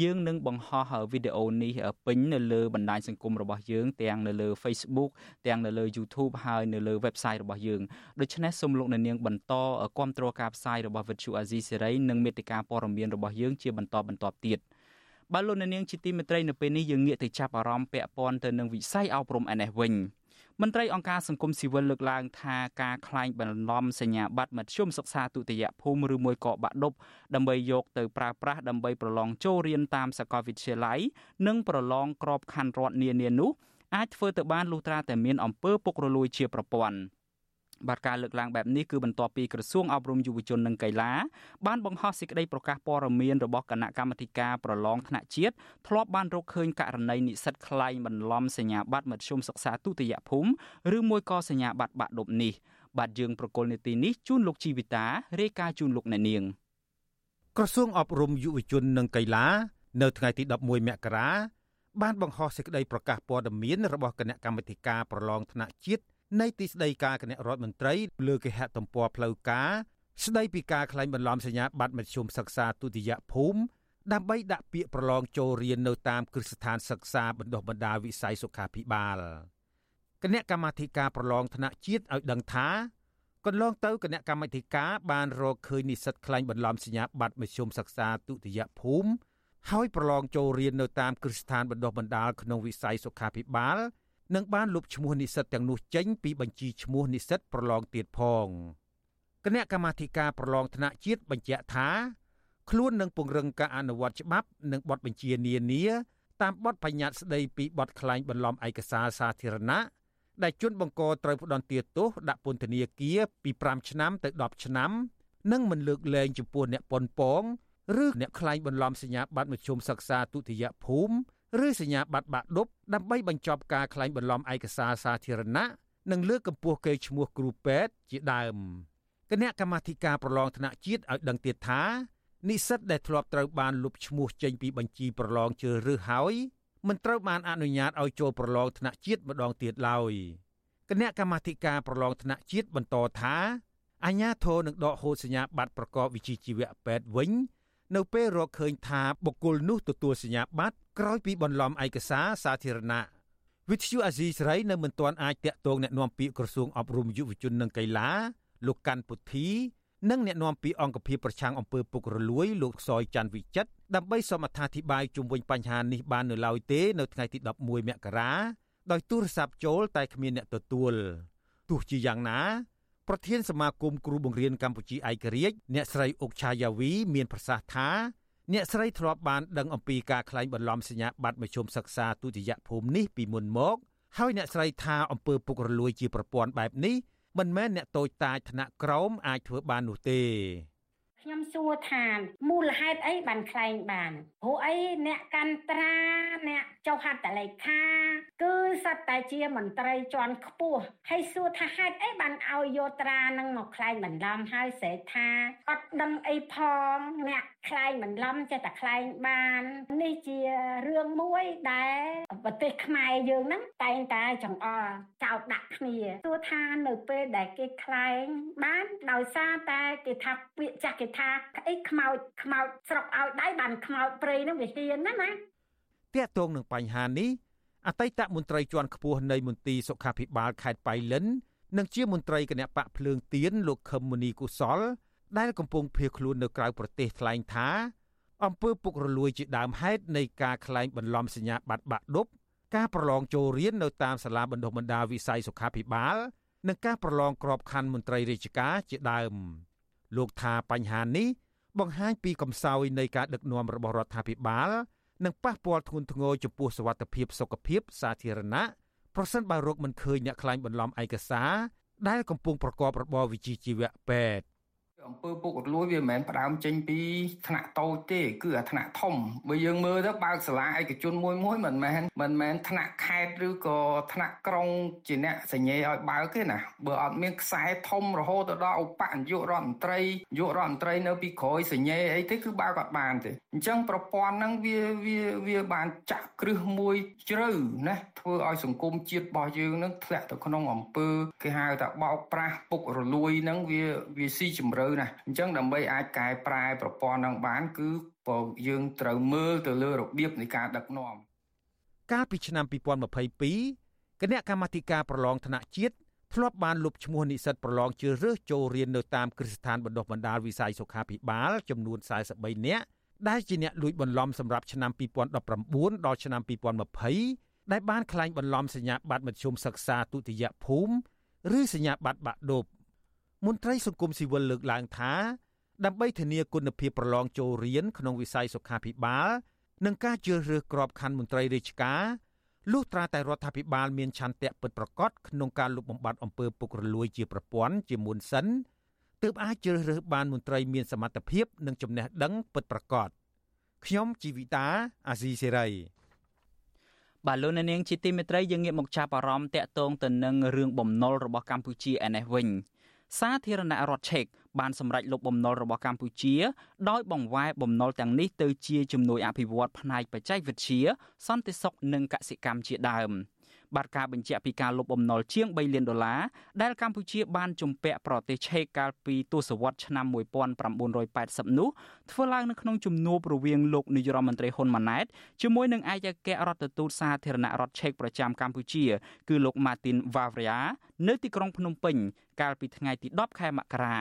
យើងនឹងបង្ហោះវីដេអូនេះពេញនៅលើបណ្ដាញសង្គមរបស់យើងទាំងនៅលើ Facebook ទាំងនៅលើ YouTube ហើយនៅលើ website របស់យើងដូច្នេះសូមលោកអ្នកនាងបន្តគ្រប់គ្រងការផ្សាយរបស់ Vuthu Azizi Serai និងមេតិការព័ត៌មានរបស់យើងជាបន្តបន្ទាប់ទៀត។ បើលោកអ្នកនាងជាទីមេត្រីនៅពេលនេះយើងងាកទៅចាប់អារម្មណ៍ពាក់ព័ន្ធទៅនឹងវិស័យអប់រំឯនេះវិញមន្ត្រីអង្គការសង្គមស៊ីវិលលើកឡើងថាការក្លែងបន្លំសញ្ញាបត្រមធ្យមសិក្សាទុតិយភូមិឬមួយក៏បាក់ឌុបដើម្បីយកទៅប្រើប្រាស់ដើម្បីប្រឡងចូលរៀនតាមសាកលវិទ្យាល័យនិងប្រឡងក្របខ័ណ្ឌរដ្ឋនានានោះអាចធ្វើទៅបានលុះត្រាតែមានអំពើពុករលួយជាប្រព័ន្ធ។ បាទការលើកឡើងបែបនេះគឺបន្ទាប់ពីក្រសួងអប់រំយុវជននិងកីឡាបានបង្ហោះសេចក្តីប្រកាសព័ត៌មានរបស់គណៈកម្មាធិការប្រឡងថ្នាក់ជាតិធ្លាប់បានរកឃើញករណីនិស្សិតក្លែងបន្លំសញ្ញាបត្រមធ្យមសិក្សាទុតិយភូមិឬមួយក៏សញ្ញាបត្របាក់ឌុបនេះបាទយើងប្រកុលនីតិនេះជូនលោកជីវិតារាយការណ៍ជូនលោកអ្នកនាងក្រសួងអប់រំយុវជននិងកីឡា នៅថ្ងៃទី11មករាបានបង្ហោះសេចក្តីប្រកាសព័ត៌មានរបស់គណៈកម្មាធិការប្រឡងថ្នាក់ជាតិ នៃទីស្តីការគណៈរដ្ឋមន្ត្រីលើគេហទំព័រផ្លូវការស្តីពីការក្លែងបន្លំសញ្ញាបត្រមធ្យមសិក្សាទុតិយភូមិដើម្បីដាក់ពាក្យប្រឡងចូលរៀននៅតាមគ្រឹះស្ថានសិក្សាបណ្ដុះបណ្ដាលវិស័យសុខាភិបាលគណៈកម្មាធិការប្រឡងថ្នាក់ជាតិឲ្យដឹងថាកន្លងទៅគណៈកម្មាធិការបានរកឃើញនិស្សិតក្លែងបន្លំសញ្ញាបត្រមធ្យមសិក្សាទុតិយភូមិហើយប្រឡងចូលរៀននៅតាមគ្រឹះស្ថានបណ្ដុះបណ្ដាលក្នុងវិស័យសុខាភិបាល និងបានលុបឈ្មោះនិស្សិតទាំងនោះចេញពីបញ្ជីឈ្មោះនិស្សិតប្រឡងទៀតផងគណៈកម្មាធិការប្រឡងថ្នាក់ជាតិបញ្ជាក់ថាខ្លួននឹងពង្រឹងការអនុវត្តច្បាប់និងបទបញ្ជានានាតាមបទបញ្ញត្តិស្តីពីបទក្លែងបន្លំឯកសារសាធារណៈដែលជនបង្កត្រូវផ្ដន្ទាទោសដាក់ពន្ធនាគារពី5ឆ្នាំទៅ10ឆ្នាំនិងមិនលើកលែងចំពោះអ្នកប៉ុនប៉ងឬអ្នកក្លែងបន្លំសញ្ញាបត្រមធ្យមសិក្សាទុតិយភូមិ ឬសញ្ញាបត្របាក់ឌុបដើម្បីបញ្ចប់ការក្លែងបន្លំឯកសារសាធារណៈនិងលើកកម្ពស់កេរ្តិ៍ឈ្មោះគ្រូពេទ្យជាដើមគណៈកម្មាធិការប្រឡងថ្នាក់ជាតិឲ្យដឹងទៀតថានិស្សិតដែលធ្លាប់ត្រូវបានលុបឈ្មោះចេញពីបញ្ជីប្រឡងជ្រើសរើសហើយមិនត្រូវបានអនុញ្ញាតឲ្យចូលប្រឡងថ្នាក់ជាតិម្ដងទៀតឡើយគណៈកម្មាធិការប្រឡងថ្នាក់ជាតិបន្តថាអាជ្ញាធរនឹងដកហូតសញ្ញាបត្រប្រកបវិជ្ជាជីវៈពេទ្យវិញ នៅពេលរកឃើញថាបុគ្គលនោះទទួលសញ្ញាបត្រក្រោយពីបន្លំឯកសារសាធារណៈវិទ្យុអាស៊ីសេរីនៅមិនទាន់អាចតាក់ទងអ្នកនាំពាក្យក្រសួងអប់រំយុវជននិងកីឡាលោកកាន់ពុទ្ធីនិងអ្នកនាំពាក្យអង្គភាពប្រឆាំងអំពើពុករលួយលោកសយច័ន្ទវិចិត្រដើម្បីសូមអត្ថាធិប្បាយជុំវិញបញ្ហានេះបាននៅឡើយទេនៅថ្ងៃទី11មករាដោយទូរស័ព្ទចូលតែគ្មានអ្នកទទួលទោះជាយ៉ាងណា ប្រធានសមាគមគ្រូបង្រៀនកម្ពុជាឯករាជ្យអ្នកស្រីអុកឆាយាវីមានប្រសាសន៍ថាអ្នកស្រីធ្លាប់បានដឹងអំពីការក្លែងបន្លំសញ្ញាបត្រមធ្យមសិក្សាទុតិយភូមិនេះពីមុនមកហើយអ្នកស្រីថាអំពើពុករលួយជាប្រព័ន្ធបែបនេះមិនមែនអ្នកតូចតាចថ្នាក់ក្រោមអាចធ្វើបាននោះទេ ខ្ញុំសួរថាមូលហេតុអីបានខ្លែងបានព្រោះអីអ្នកកាន់ត្រាអ្នកចុះហត្ថលេខា គឺសត្វតែជាមន្ត្រីជាន់ខ្ពស់ហើយសួរថាហេតុអីបានឲ្យយកត្រានឹងមកខ្លែងបន្លំហើយស្រែកថាអត់ដឹងអីផងអ្នកខ្លែងបន្លំចេះតែខ្លែងបាននេះជារឿងមួយដែលប្រទេសខ្មែរយើងហ្នឹងតែងតែចង្អល់ចោតដាក់គ្នាទោះថានៅពេលដែលគេខ្លែងបានដោយសារតែគេថាពាក្យចាស់គេថាអីខ្មោចខ្មោចស្រុកឲ្យដៃបានខ្មោចព្រៃហ្នឹងវាហ៊ានណាណាតាកតងនឹងបញ្ហានេះអតីតមន្ត្រីជាន់ខ្ពស់នៃមន្ទីរសុខាភិបាលខេត្តបៃលិននិងជាមន្ត្រីគណៈបកភ្លើងទៀនលោកខឹមមុនីកុសល ដែលកំពុងភៀសខ្លួននៅក្រៅប្រទេសថ្លែងថាអំពើពុករលួយជាដើមហេតុនៃការក្លែងបន្លំសញ្ញាបត្របាក់ឌុបការប្រឡងចូលរៀននៅតាមសាលាបណ្ដុះបណ្ដាលវិស័យសុខាភិបាល និងការប្រឡងក្របខ័ណ្ឌមន្ត្រីរាជការជាដើម លោកថាបញ្ហានេះបង្ហាញពីកំសោយនៃការដឹកនាំរបស់រដ្ឋាភិបាលនិងប៉ះពាល់ធ្ងន់ធ្ងរចំពោះសវត្ថិភាពសុខភាពសាធារណៈប្រសិនបើរកមិនឃើញអ្នកខ្លាញ់បន្លំឯកសារដែលកំពុងប្រកបរបរវិជ្ជាជីវៈពេទ្យ អំពើពុករលួយវាមិនមែនផ្ដើមចេញពីថ្នាក់តូចទេ គឺអាថ្នាក់ធំបើយើងមើលទៅបើកសាលាឯកជនមួយមួយមិនមែនមិនមែនថ្នាក់ខេត្តឬក៏ថ្នាក់ក្រុងជាអ្នកសញ្ញេឲ្យបើកទេណាបើអត់មានខ្សែធំរហូតទៅដល់ឧបនាយករដ្ឋមន្ត្រីយករដ្ឋមន្ត្រីនៅពីក្រោយសញ្ញេអីទេគឺបើកអត់បានទេអញ្ចឹងប្រព័ន្ធហ្នឹងវាវាវាបានចាក់គ្រឹះមួយជ្រៅណាធ្វើឲ្យសង្គមជាតិរបស់យើងនឹងធ្លាក់ទៅក្នុងអំពើគេហៅថាបោកប្រាស់ពុករលួយហ្នឹងវាវាស៊ីជម្រៅណាស់អញ្ចឹងដើម្បីអាចកែប្រែប្រព័ន្ធនឹងបាន គឺបើយើងត្រូវមើលទៅលើរបៀបនៃការដឹកនាំកាលពីឆ្នាំ2022គណៈកម្មាធិការប្រឡងថ្នាក់ជាតិធ្លាប់បានលុបឈ្មោះនិស្សិតប្រឡងជ្រើសរើសចូលរៀននៅតាមគ្រឹះស្ថានបណ្ដុះបណ្ដាលវិស័យសុខាភិបាលចំនួន43នាក់ដែលជាអ្នកលួចបន្លំសម្រាប់ឆ្នាំ2019ដល់ឆ្នាំ2020ដែលបានក្លែងបន្លំសញ្ញាបត្រមធ្យមសិក្សាទុតិយភូមិឬសញ្ញាបត្របាក់ឌុប មន្ត្រីសង្គមស៊ីវិលលើកឡើងថា ដើម្បីធានាគុណភាពប្រឡងចូលរៀនក្នុងវិស័យសុខាភិបាលនិងការជ្រើសរើសក្របខ័ណ្ឌមន្ត្រីរាជការលុះត្រាតែរដ្ឋាភិបាលមានឆន្ទៈពិតប្រាកដក្នុងការលុបបំបាត់អំពើពុករលួយជាប្រព័ន្ធជាមុនសិនទើបអាចជ្រើសរើសបានមន្ត្រីមានសមត្ថភាពនិងចំណេះដឹងពិតប្រាកដខ្ញុំជីវិតាអាស៊ីសេរីបាទលោកនាងជាទីមេត្រីយើងងាកមកចាប់អារម្មណ៍តាក់ទងទៅនឹងរឿងបំណុលរបស់កម្ពុជាឯនេះវិញ សាធារណរដ្ឋឆេកបានសម្រេចលុបបំណុលរបស់កម្ពុជា ដោយបង្វែរបំណុលទាំងនេះទៅជាជំនួយអភិវឌ្ឍផ្នែកបច្ចេកវិទ្យាសន្តិសុខនិងកសិកម្មជាដើម។ បាទការបញ្ជាក់ពីការលុបបំណុលជាង3លានដុល្លារដែលកម្ពុជាបានជំពាក់ប្រទេសឆេកកាលពីទសវត្សរ៍ឆ្នាំ1980នោះធ្វើឡើងនៅក្នុងជំនួបរវាងលោកនាយរដ្ឋមន្ត្រីហ៊ុនម៉ាណែតជាមួយនឹងឯកអគ្គរដ្ឋទូតសាធារណរដ្ឋឆេកប្រចាំកម្ពុជា គឺលោក Martin Vavria នៅទីក្រុងភ្នំពេញ កាលពីថ្ងៃទី10ខែមករា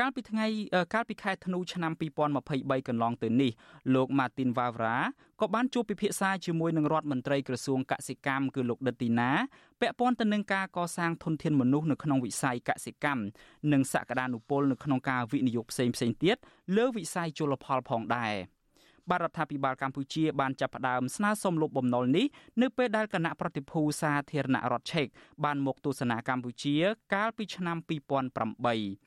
កាលពីថ្ងៃកាលពីខែធ្នូឆ្នាំ2023កន្លងទៅនេះលោក Martin Vavra ក៏បានជួបពិភាក្សាជាមួយនឹងរដ្ឋមន្ត្រីក្រសួងកសិកម្មគឺលោកដិតទីណាពាក់ព័ន្ធទៅនឹងការកសាងធនធានមនុស្សនៅក្នុងវិស័យកសិកម្មនិងសក្តានុពលនៅក្នុងការវិនិយោគផ្សេងៗទៀតលើវិស័យជលផលផងដែរបាទរដ្ឋាភិបាលកម្ពុជាបានចាប់ផ្ដើមស្នើសុំលុបបំណុលនេះនៅពេលដែលគណៈប្រតិភូសាធារណរដ្ឋឆេកបានមកទស្សនាកម្ពុជា កាលពីឆ្នាំ2008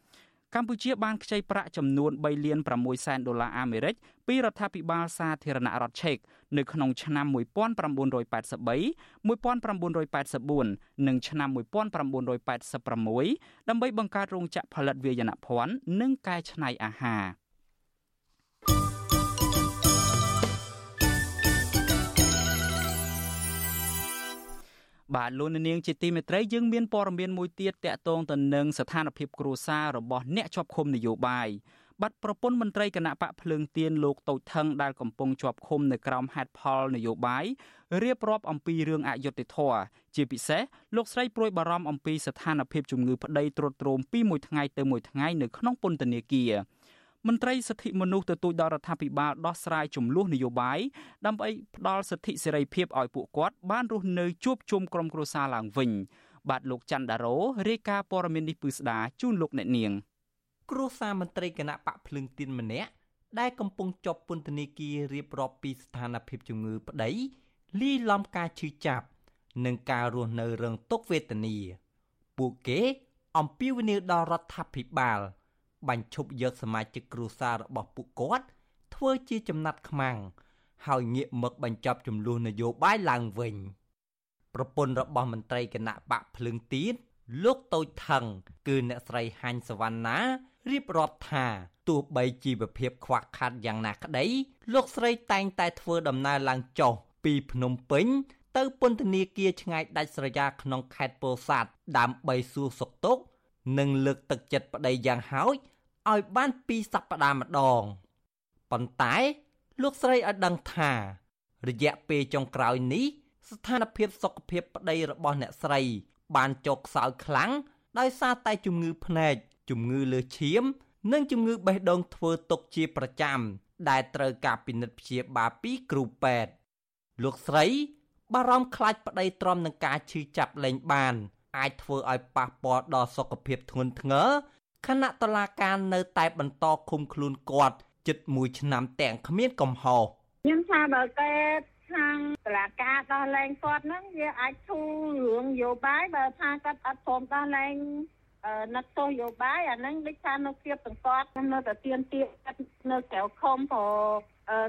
កម្ពុជាបានខ្ចីប្រាក់ចំនួន3លាន6សែនដុល្លារអាមេរិកពីរដ្ឋាភិបាលសាធារណរដ្ឋឆេកនៅក្នុងឆ្នាំ1983 1984និងឆ្នាំ1986ដើម្បីបង្កើតរោងចក្រផលិតវាយនភ័ណ្ឌនិងកែច្នៃអាហារ។ បាទលោកនាងជាទីមេត្រីយើងមានព័ត៌មានមួយទៀតតាក់ទងទៅនឹងស្ថានភាពគ្រួសាររបស់អ្នកជាប់ឃុំនយោបាយបាត់ប្រពន្ធមន្ត្រីគណៈបកភ្លើងទៀនលោកតូចថងដែលកំពុងជាប់ឃុំនៅក្រោមហេតុផលនយោបាយរៀបរាប់អំពីរឿងអយុត្តិធម៌ជាពិសេសលោកស្រីព្រួយបារម្ភអំពីស្ថានភាពជំងឺ ប្តីទ្រុឌទ្រោមពីមួយថ្ងៃទៅមួយថ្ងៃនៅក្នុងពន្ធនាគារ មន្ត្រីសិទ្ធិមនុស្សទទូចដល់រដ្ឋាភិបាលដោះស្រាយចំនួននយោបាយដើម្បីផ្ដល់សិទ្ធិសេរីភាពឲ្យពួកគាត់បានរស់នៅជួបជុំក្រុមគ្រួសារឡើងវិញ បាទលោកច័ន្ទដារ៉ូរាយការណ៍ព័ត៌មាននេះពឺស្ដាជូនលោកអ្នកនាងគ្រួសារមន្ត្រីគណៈបកភ្លឹងទៀនម្នាក់ដែលកំពុងជាប់ពន្ធនាគាររៀបរាប់ពីស្ថានភាពជំងឺប្តីលីលំការឈឺចាប់និងការរស់នៅរងទុក្ខវេទនា ពួកគេអំពាវនាវដល់រដ្ឋាភិបាល បញ្ឈប់យកសមាជិកគ្រួសាររបស់ពួកគាត់ធ្វើជាចំណាត់ខ្មាំងហើយងាកមកបញ្ចប់ចំនួននយោបាយឡើងវិញប្រពន្ធរបស់មន្ត្រីគណៈបកភ្លើងទៀនលោកតូចថងគឺអ្នកស្រីហាញ់សវណ្ណារៀបរាប់ថាទោះបីជីវភាពខ្វះខាតយ៉ាងណាក្តី លោកស្រីតែងតែធ្វើដំណើរឡើងចុះពីភ្នំពេញ ទៅពន្ធនាគារឆ្ងាយដាច់ស្រយាលក្នុងខេត្តពោធិ៍សាត់ដើម្បីសួរសុខទុក្ខនិងលើកទឹកចិត្តប្តីយ៉ាងហោច ឲ្យបានពីរសប្តាហ៍ម្ដងប៉ុន្តែលោកស្រីឲ្យដឹងថា រយៈពេលចុងក្រោយនេះ ស្ថានភាពសុខភាពប្តីរបស់អ្នកស្រី បានចុះខ្សោយខ្លាំងដោយសារតែជំងឺភ្នែកជំងឺលើឈាម និងជំងឺបេះដូងធ្វើទុកជាប្រចាំដែលត្រូវការពិនិត្យព្យាបាលពីគ្រូពេទ្យលោកស្រី បារម្ភខ្លាចប្តីទ្រាំនឹងការឈឺចាប់លែងបាន អាចធ្វើឲ្យប៉ះពាល់ដល់សុខភាពធ្ងន់ធ្ងរ ខណៈតឡាការនៅតែបន្តឃុំខ្លួនគាត់ជិត1ឆ្នាំទាំងគ្មានកំហុសខ្ញុំថាបើតែខាងតឡាការដោះលែងគាត់ហ្នឹងវាអាចធូររឿងនយោបាយបើថាគាត់អត់ព្រមដោះលែងនឹកទោសយោបាយអាហ្នឹងដូចថានៅគៀបទាំងគាត់នៅតែទៀនទៀគាត់នៅក្រៅខំព្រោះ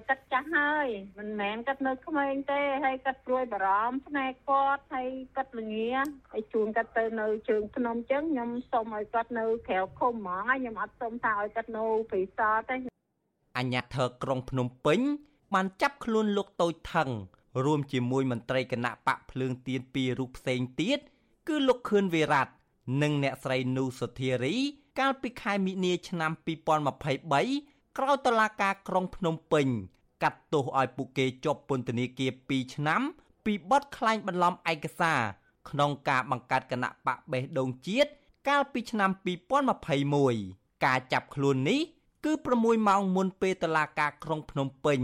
គាត់ចាស់ហើយមិនមែនគាត់នៅក្មេងទេហើយគាត់ព្រួយបារម្ភផ្នែកគាត់ហើយគាត់ល្ងាហើយជួនគាត់ទៅនៅជើងភ្នំចឹងខ្ញុំសុំឲ្យគាត់នៅក្រៅឃុំហ្មងហើយខ្ញុំអត់សុំថាឲ្យគាត់នៅព្រីសតទេអញ្ញាធិក្រុងភ្នំពេញ បានចាប់ខ្លួនលោកតូចថងរួមជាមួយមន្ត្រីគណៈបកភ្លើងទៀនពីររូបផ្សេងទៀតគឺលោកខឿនវិរៈនិងអ្នកស្រីនូសុធារី កាលពីខែមិនិនាឆ្នាំ2023 ក្រោយតុលាការក្រុងភ្នំពេញ កាត់ទោសឲ្យពួកគេជាប់ពន្ធនាគារ2ឆ្នាំ ពីបទក្លែងបន្លំឯកសារក្នុងការបង្កើតគណៈបកបេះដូងជាតិកាលពីឆ្នាំ2021ការចាប់ខ្លួននេះគឺ6ម៉ោងមុនពេលតុលាការក្រុងភ្នំពេញ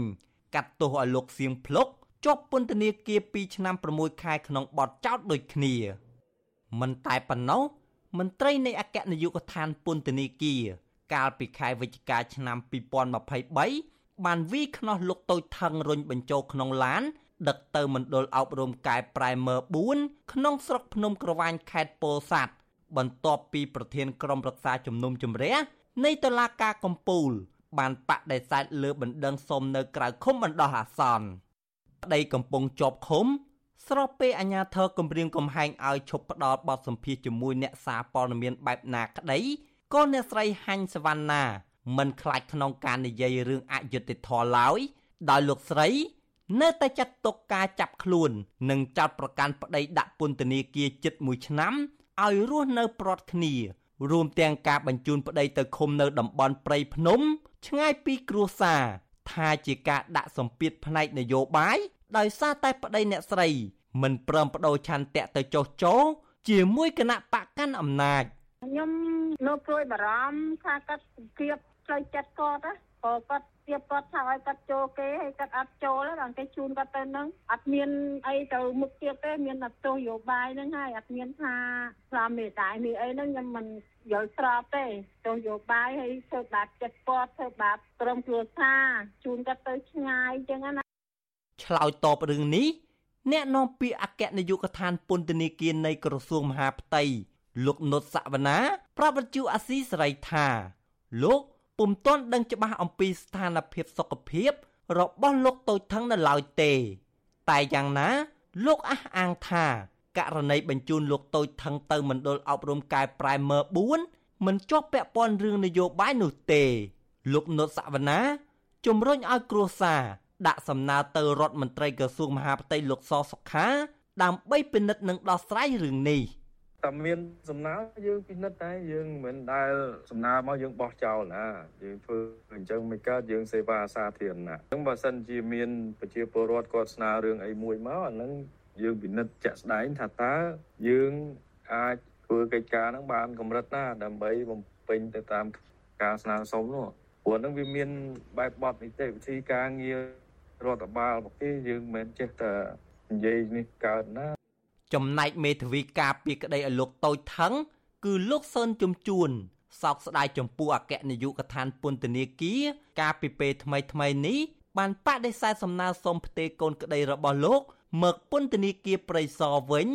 កាត់ទោសឲ្យលោកសៀងភ្លុកជាប់ពន្ធនាគារ2ឆ្នាំ6ខែក្នុងបទចោទដូចគ្នាមិនតែប៉ុណ្ណោះមន្ត្រីនៃអគ្គនាយកដ្ឋានពន្ធនាគារ កាលពីខែវិច្ឆិកាឆ្នាំ2023បានវីខ្នោះលោកតូចថងរុញបញ្ចូលក្នុងឡាន ដឹកទៅមណ្ឌលអប់រំកែប្រែមើ4ក្នុងស្រុកភ្នំក្រវាញខេត្តពោធិ៍សាត់បន្ទាប់ពីប្រធានក្រុមប្រឹក្សាជំនុំជម្រះនៃតុលាការកំពូល បានបដិសេធលើបណ្ដឹងសុំនៅក្រៅឃុំបណ្ដោះអាសន្នប្តីកំពុងជាប់ឃុំស្របពេលអាញាធរគម្រាមកំហែងឲ្យឈប់ផ្ដល់បទសម្ភាសជាមួយអ្នកសារព័ត៌មានបែបណាក្តី ក៏អ្នកស្រីហាញ់សវណ្ណាមិនខ្លាចក្នុងការនិយាយរឿងអយុត្តិធម៌ឡើយដោយលោកស្រី នៅតែចាត់ទុកការចាប់ខ្លួននិងចោទប្រកាន់ប្តីដាក់ពន្ធនាគារជិត1ឆ្នាំឲ្យរស់នៅប្រត់គ្នា រួមទាំងការបញ្ជូនប្តីទៅឃុំនៅតំបន់ព្រៃភ្នំ ឆ្ងាយពីគ្រួសារថាជាការដាក់សម្ពាធផ្នែកនយោបាយដោយសារតែប្តីអ្នកស្រី មិនព្រមបដូរឆន្ទៈទៅចុះចោជាមួយគណៈបកកាន់អំណាច ខ្ញុំនៅព្រួយបារម្ភថាគាត់គៀបផ្លូវចិត្តគាត់ណាក៏គាត់ទៀបគាត់ថាឲ្យគាត់ចូលគេហើយគាត់អត់ចូលដល់គេជូនគាត់ទៅនឹងអត់មានអីទៅមុខទៀតទេមានតែទោសយោបាយហ្នឹងហើយអត់មានថាស្រាមេតាយនេះអីហ្នឹងខ្ញុំមិនយល់ស្របទេទោសយោបាយហើយធ្វើបាបចិត្តគាត់ធ្វើបាបក្រុមគ្រួសារជូនគាត់ទៅឆ្ងាយអញ្ចឹងណាឆ្លើយតបរឿងនេះអ្នកនាំពាក្យអគ្គនាយកដ្ឋានពន្ធនាគារនៃក្រសួងមហាផ្ទៃ លោកនុតសវណ្ណាប្រាប់វិទ្យុអាស៊ីសេរីថា លោកពុំទាន់ដឹងច្បាស់អំពីស្ថានភាពសុខភាពរបស់លោកតូចថងនៅឡើយទេ តែយ៉ាងណា លោកអះអាងថាករណីបញ្ជូនលោកតូចថងទៅមណ្ឌលអប់រំកែប្រែមើ4មិនជាប់ពាក់ព័ន្ធរឿងនយោបាយនោះទេ លោកនុតសវណ្ណាជំរុញឲ្យគ្រួសារដាក់សំណើទៅរដ្ឋមន្ត្រីក្រសួងមហាផ្ទៃលោកសសុខាដើម្បីពិនិត្យនិងដោះស្រាយរឿងនេះអ តែមានសំណើយើងពិនិត្យតែយើងមិនដែលសំណើមកយើងបោះចោលណាយើងធ្វើអញ្ចឹងមិនកើតយើងសេវាសាធារណៈអញ្ចឹងបើសិនជាមានប្រជាពលរដ្ឋគាត់ស្នើរឿងអីមួយមកអាហ្នឹងយើងពិនិត្យជាក់ស្ដែងថាតើយើងអាចធ្វើកិច្ចការហ្នឹងបានកម្រិតណាដើម្បីបំពេញទៅតាមការស្នើសុំនោះព្រោះហ្នឹងវាមានបែបបទនីតិវិធីការងាររដ្ឋបាលមកគេយើងមិនមែនចេះតែនិយាយនេះកើតណា ចំណែកមេធាវីការពីក្តីឲ្យលោកតូចថងគឺលោកសឿនជំជួនសោកស្ដាយចំពោះអគ្គនាយកដ្ឋានពន្ធនាគារការពីពេលថ្មីថ្មីនេះបានបដិសេធសំណើសុំផ្ទេរកូនក្តីរបស់លោក មកពន្ធនាគារព្រៃសរវិញ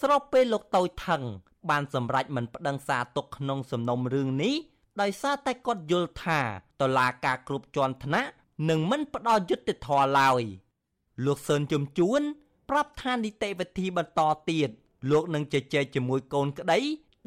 ស្របពេលលោកតូចថងបានសម្រេចមិនប្តឹងសារទុកក្នុងសំណុំរឿងនេះដោយសារតែគាត់យល់ថាតឡាការគ្រប់ជាន់ថ្នាក់នឹងមិនផ្ដល់យុត្តិធម៌ឡើយលោកសឿនជំជួន ប្រាប់ថានីតិវិធីបន្តទៀតលោកនឹងជជែកជាមួយកូនក្តី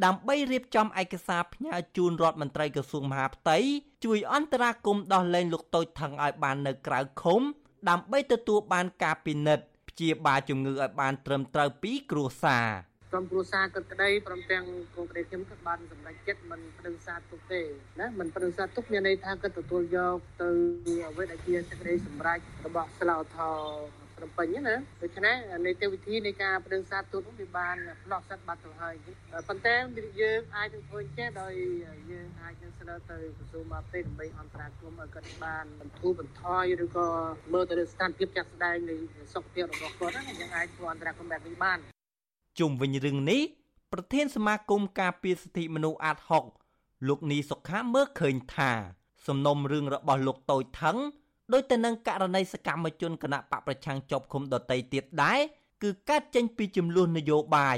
ដើម្បីរៀបចំឯកសារផ្ញើជូនរដ្ឋមន្ត្រីក្រសួងមហាផ្ទៃជួយអន្តរាគមន៍ដោះលែងលោកតូចថងឲ្យបាននៅក្រៅឃុំ ដើម្បីទទួលបានការពិនិត្យព្យាបាលជំងឺឲ្យបានត្រឹមត្រូវពីគ្រួសារក្រុមគ្រួសារគិតក្តីព្រមទាំងកូនក្តីខ្ញុំក៏បានសម្រេចចិត្តមិនបដិសេធទុកទេណាមិនបដិសេធទុកមានន័យថាគិតទទួលយកទៅអ្វីដែលជាសេចក្តីសម្រេចរបស់ស្លាវថ ររំពេញណាដូច្នេះនីតិវិធីនៃការបដិសេធទូតនោះវាបានផ្ដោះសិទ្ធបាត់ទៅហើយប៉ុន្តែយើងអាចនឹងធ្វើចេះដោយយើងអាចនឹងស្នើទៅក្រសួងមកទេដើម្បីអន្តរាគមន៍ឲ្យគាត់បានបន្ធូរបន្ថយឬក៏មើលទៅលើស្ថានភាពចាក់ស្ដែងនៃសុខភាពរបស់គាត់ណាយើងអាចធ្វើអន្តរាគមន៍បែបនេះបានជុំវិញរឿងនេះប្រធានសមាគមការពារសិទ្ធិមនុស្សអាត6លោកនីសុខាមើលឃើញថា សំណុំរឿងរបស់លោកតូចថង ដោយទៅនឹងករណីសកម្មជនគណៈបកប្រឆាំងជាប់ឃុំដតីទៀតដែរគឺកើតចេញពីចំនួននយោបាយ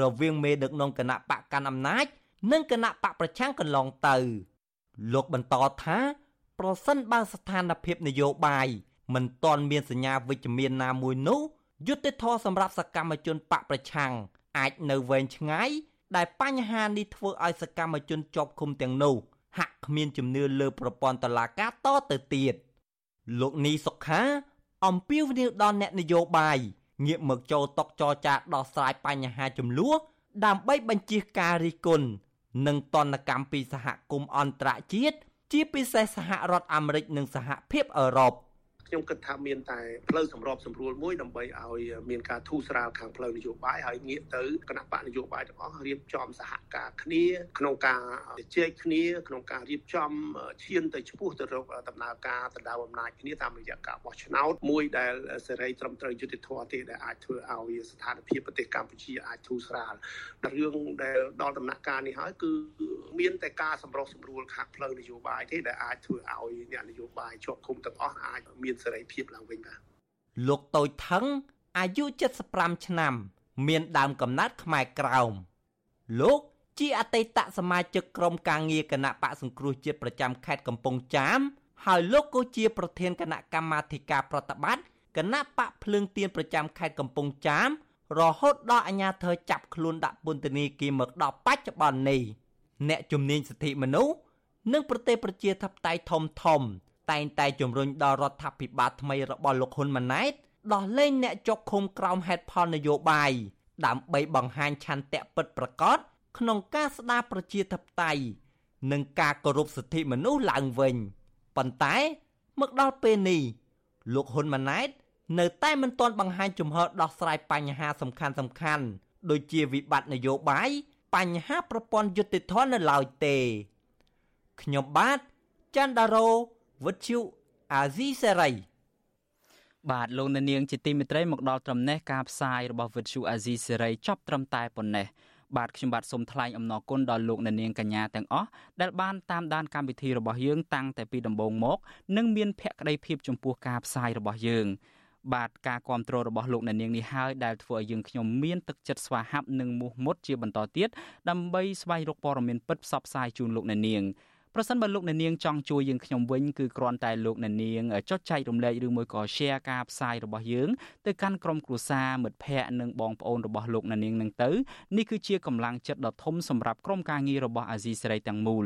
រវាងមេដឹកនាំគណៈបកកាន់អំណាច និងគណៈបកប្រឆាំងកន្លងទៅ លោកបន្តថា ប្រសិនបើស្ថានភាពនយោបាយមិនទាន់មានសញ្ញាវិជ្ជមានណាមួយនោះយុទ្ធធរសម្រាប់សកម្មជនបកប្រឆាំងអាចនៅវែងឆ្ងាយដែលបញ្ហានេះធ្វើឲ្យសកម្មជនជាប់ឃុំទាំងនោះហាក់គ្មានជំនឿលើប្រព័ន្ធតុលាការតទៅទៀត លោកនីសុខា អំពាវនាវដល់អ្នកនយោបាយងាកមកចូលតុចរចាដោះស្រាយបញ្ហាចំនួនដើម្បីបញ្ជៀសការរិះគន់និងតនកម្មពីសហគមន៍អន្តរជាតិជាពិសេសសហរដ្ឋអាមេរិកនិងសហភាពអឺរ៉ុប ខ្ញុំគិតថាមានតែផ្លូវសម្របសម្រួលមួយដើម្បីឲ្យមានការធូរស្រាលខាងផ្លូវនយោបាយហើយងាកទៅគណៈបកនយោបាយទាំងអស់រៀបចំសហការគ្នា ក្នុងការជជែកគ្នា ក្នុងការរៀបចំឈានទៅឆ្ពោះទៅរកដំណើរការដណ្ដើមអំណាចគ្នាតាមរយៈការបោះឆ្នោតមួយដែលសេរីត្រឹមត្រូវយុត្តិធម៌ទេដែលអាចធ្វើឲ្យស្ថានភាពប្រទេសកម្ពុជាអាចធូរស្រាលរឿងដែលដល់ដំណាក់កាលនេះហើយគឺមានតែការសម្រុះសម្រួលខាងផ្លូវនយោបាយទេដែលអាចធ្វើឲ្យអ្នកនយោបាយជាប់ឃុំទាំងអស់អាចមានសេរីភាពឡើងវិញបាទលោកតូចថងអាយុ75ឆ្នាំ មានដើមកំណត់ខ្មែរក្រោមលោកជាអតីតសមាជិកក្រុមការងារគណៈបកសង្គ្រោះជាតិប្រចាំខេត្តកំពង់ចាម ហើយលោកក៏ជាប្រធានគណៈកម្មាធិការប្រតិបត្តិគណៈបកភ្លើងទៀនប្រចាំខេត្តកំពង់ចាម រហូតដល់អាជ្ញាធរចាប់ខ្លួនដាក់ពន្ធនាគារមកដល់បច្ចុប្បន្ននេះអ្នកជំនាញសិទ្ធិមនុស្សនិងប្រទេសប្រជាធិបតេយ្យធំធំ តែងតែជំរុញដល់រដ្ឋាភិបាលថ្មីរបស់លោកហ៊ុនម៉ាណែតដោះលែងអ្នកជាប់ឃុំក្រោមហេតុផលនយោបាយដើម្បីបង្ហាញឆន្ទៈពិតប្រាកដក្នុងការស្ដារប្រជាធិបតេយ្យនិងការគោរពសិទ្ធិមនុស្សឡើងវិញប៉ុន្តែមកដល់ពេលនេះលោកហ៊ុនម៉ាណែតនៅតែមិនទាន់បង្ហាញជំហរដោះស្រាយបញ្ហាសំខាន់សំខាន់ដូចជាវិបត្តិនយោបាយបញ្ហាប្រព័ន្ធយុតិធម៌នៅឡើយទេខ្ញុំបាទច័ន្ទដារោ វិទ្យុអាស៊ីសេរីបាទលោកអ្នកនាងជាទីមេត្រីមកដល់ត្រឹមនេះការផ្សាយរបស់វិទ្យុអាស៊ីសេរីចប់ត្រឹមតែប៉ុណ្ណេះបាទខ្ញុំបាទសូមថ្លែងអំណរគុណដល់លោកអ្នកនាងកញ្ញាទាំងអស់ដែលបានតាមដានកម្មវិធីរបស់យើងតាំងតែពីដំបូងមក និងមានភក្ដីភាពចំពោះការផ្សាយរបស់យើងបាទការគ្រប់គ្រងរបស់លោកអ្នកនាងនេះហើយដែលធ្វើឲ្យយើងខ្ញុំមានទឹកចិត្តស្វាហាប់និងមោះមុតជាបន្តទៀតដើម្បីស្វែងរកព័ត៌មានពិតផ្សព្វផ្សាយជូនលោកអ្នកនាង ប្រសិនបើលោកអ្នកនាងចង់ជួយយើងខ្ញុំវិញគឺគ្រាន់តែលោកអ្នកនាងចុចចែករំលែកឬមួយក៏ share ការផ្សាយរបស់យើងទៅកាន់ក្រុមគ្រួសារមិត្តភ័ក្តិនិងបងប្អូនរបស់លោកអ្នកនាងនឹងទៅនេះគឺជាកម្លាំងចិត្តដ៏ធំសម្រាប់ក្រុមការងាររបស់អាស៊ីសេរីទាំងមូល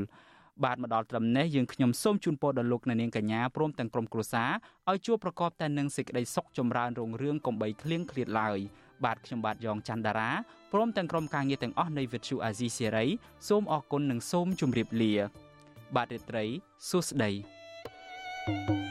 បាទមកដល់ត្រឹមនេះយើងខ្ញុំសូមជូនពរដល់លោកអ្នកនាងកញ្ញាព្រមទាំងក្រុមគ្រួសារឲ្យជួបប្រកបតែនឹងសេចក្តីសុខចម្រើនរុងរឿងកំបីគ្លៀងគ្លាតឡើយបាទខ្ញុំបាទយ៉ងច័ន្ទដារាព្រមទាំងក្រុមការងារទាំងអស់នៃវិទ្យុអាស៊ីសេរីសូមអរគុណនិងសូមជម្រាបលា បាទរាត្រីសួស្តី thank you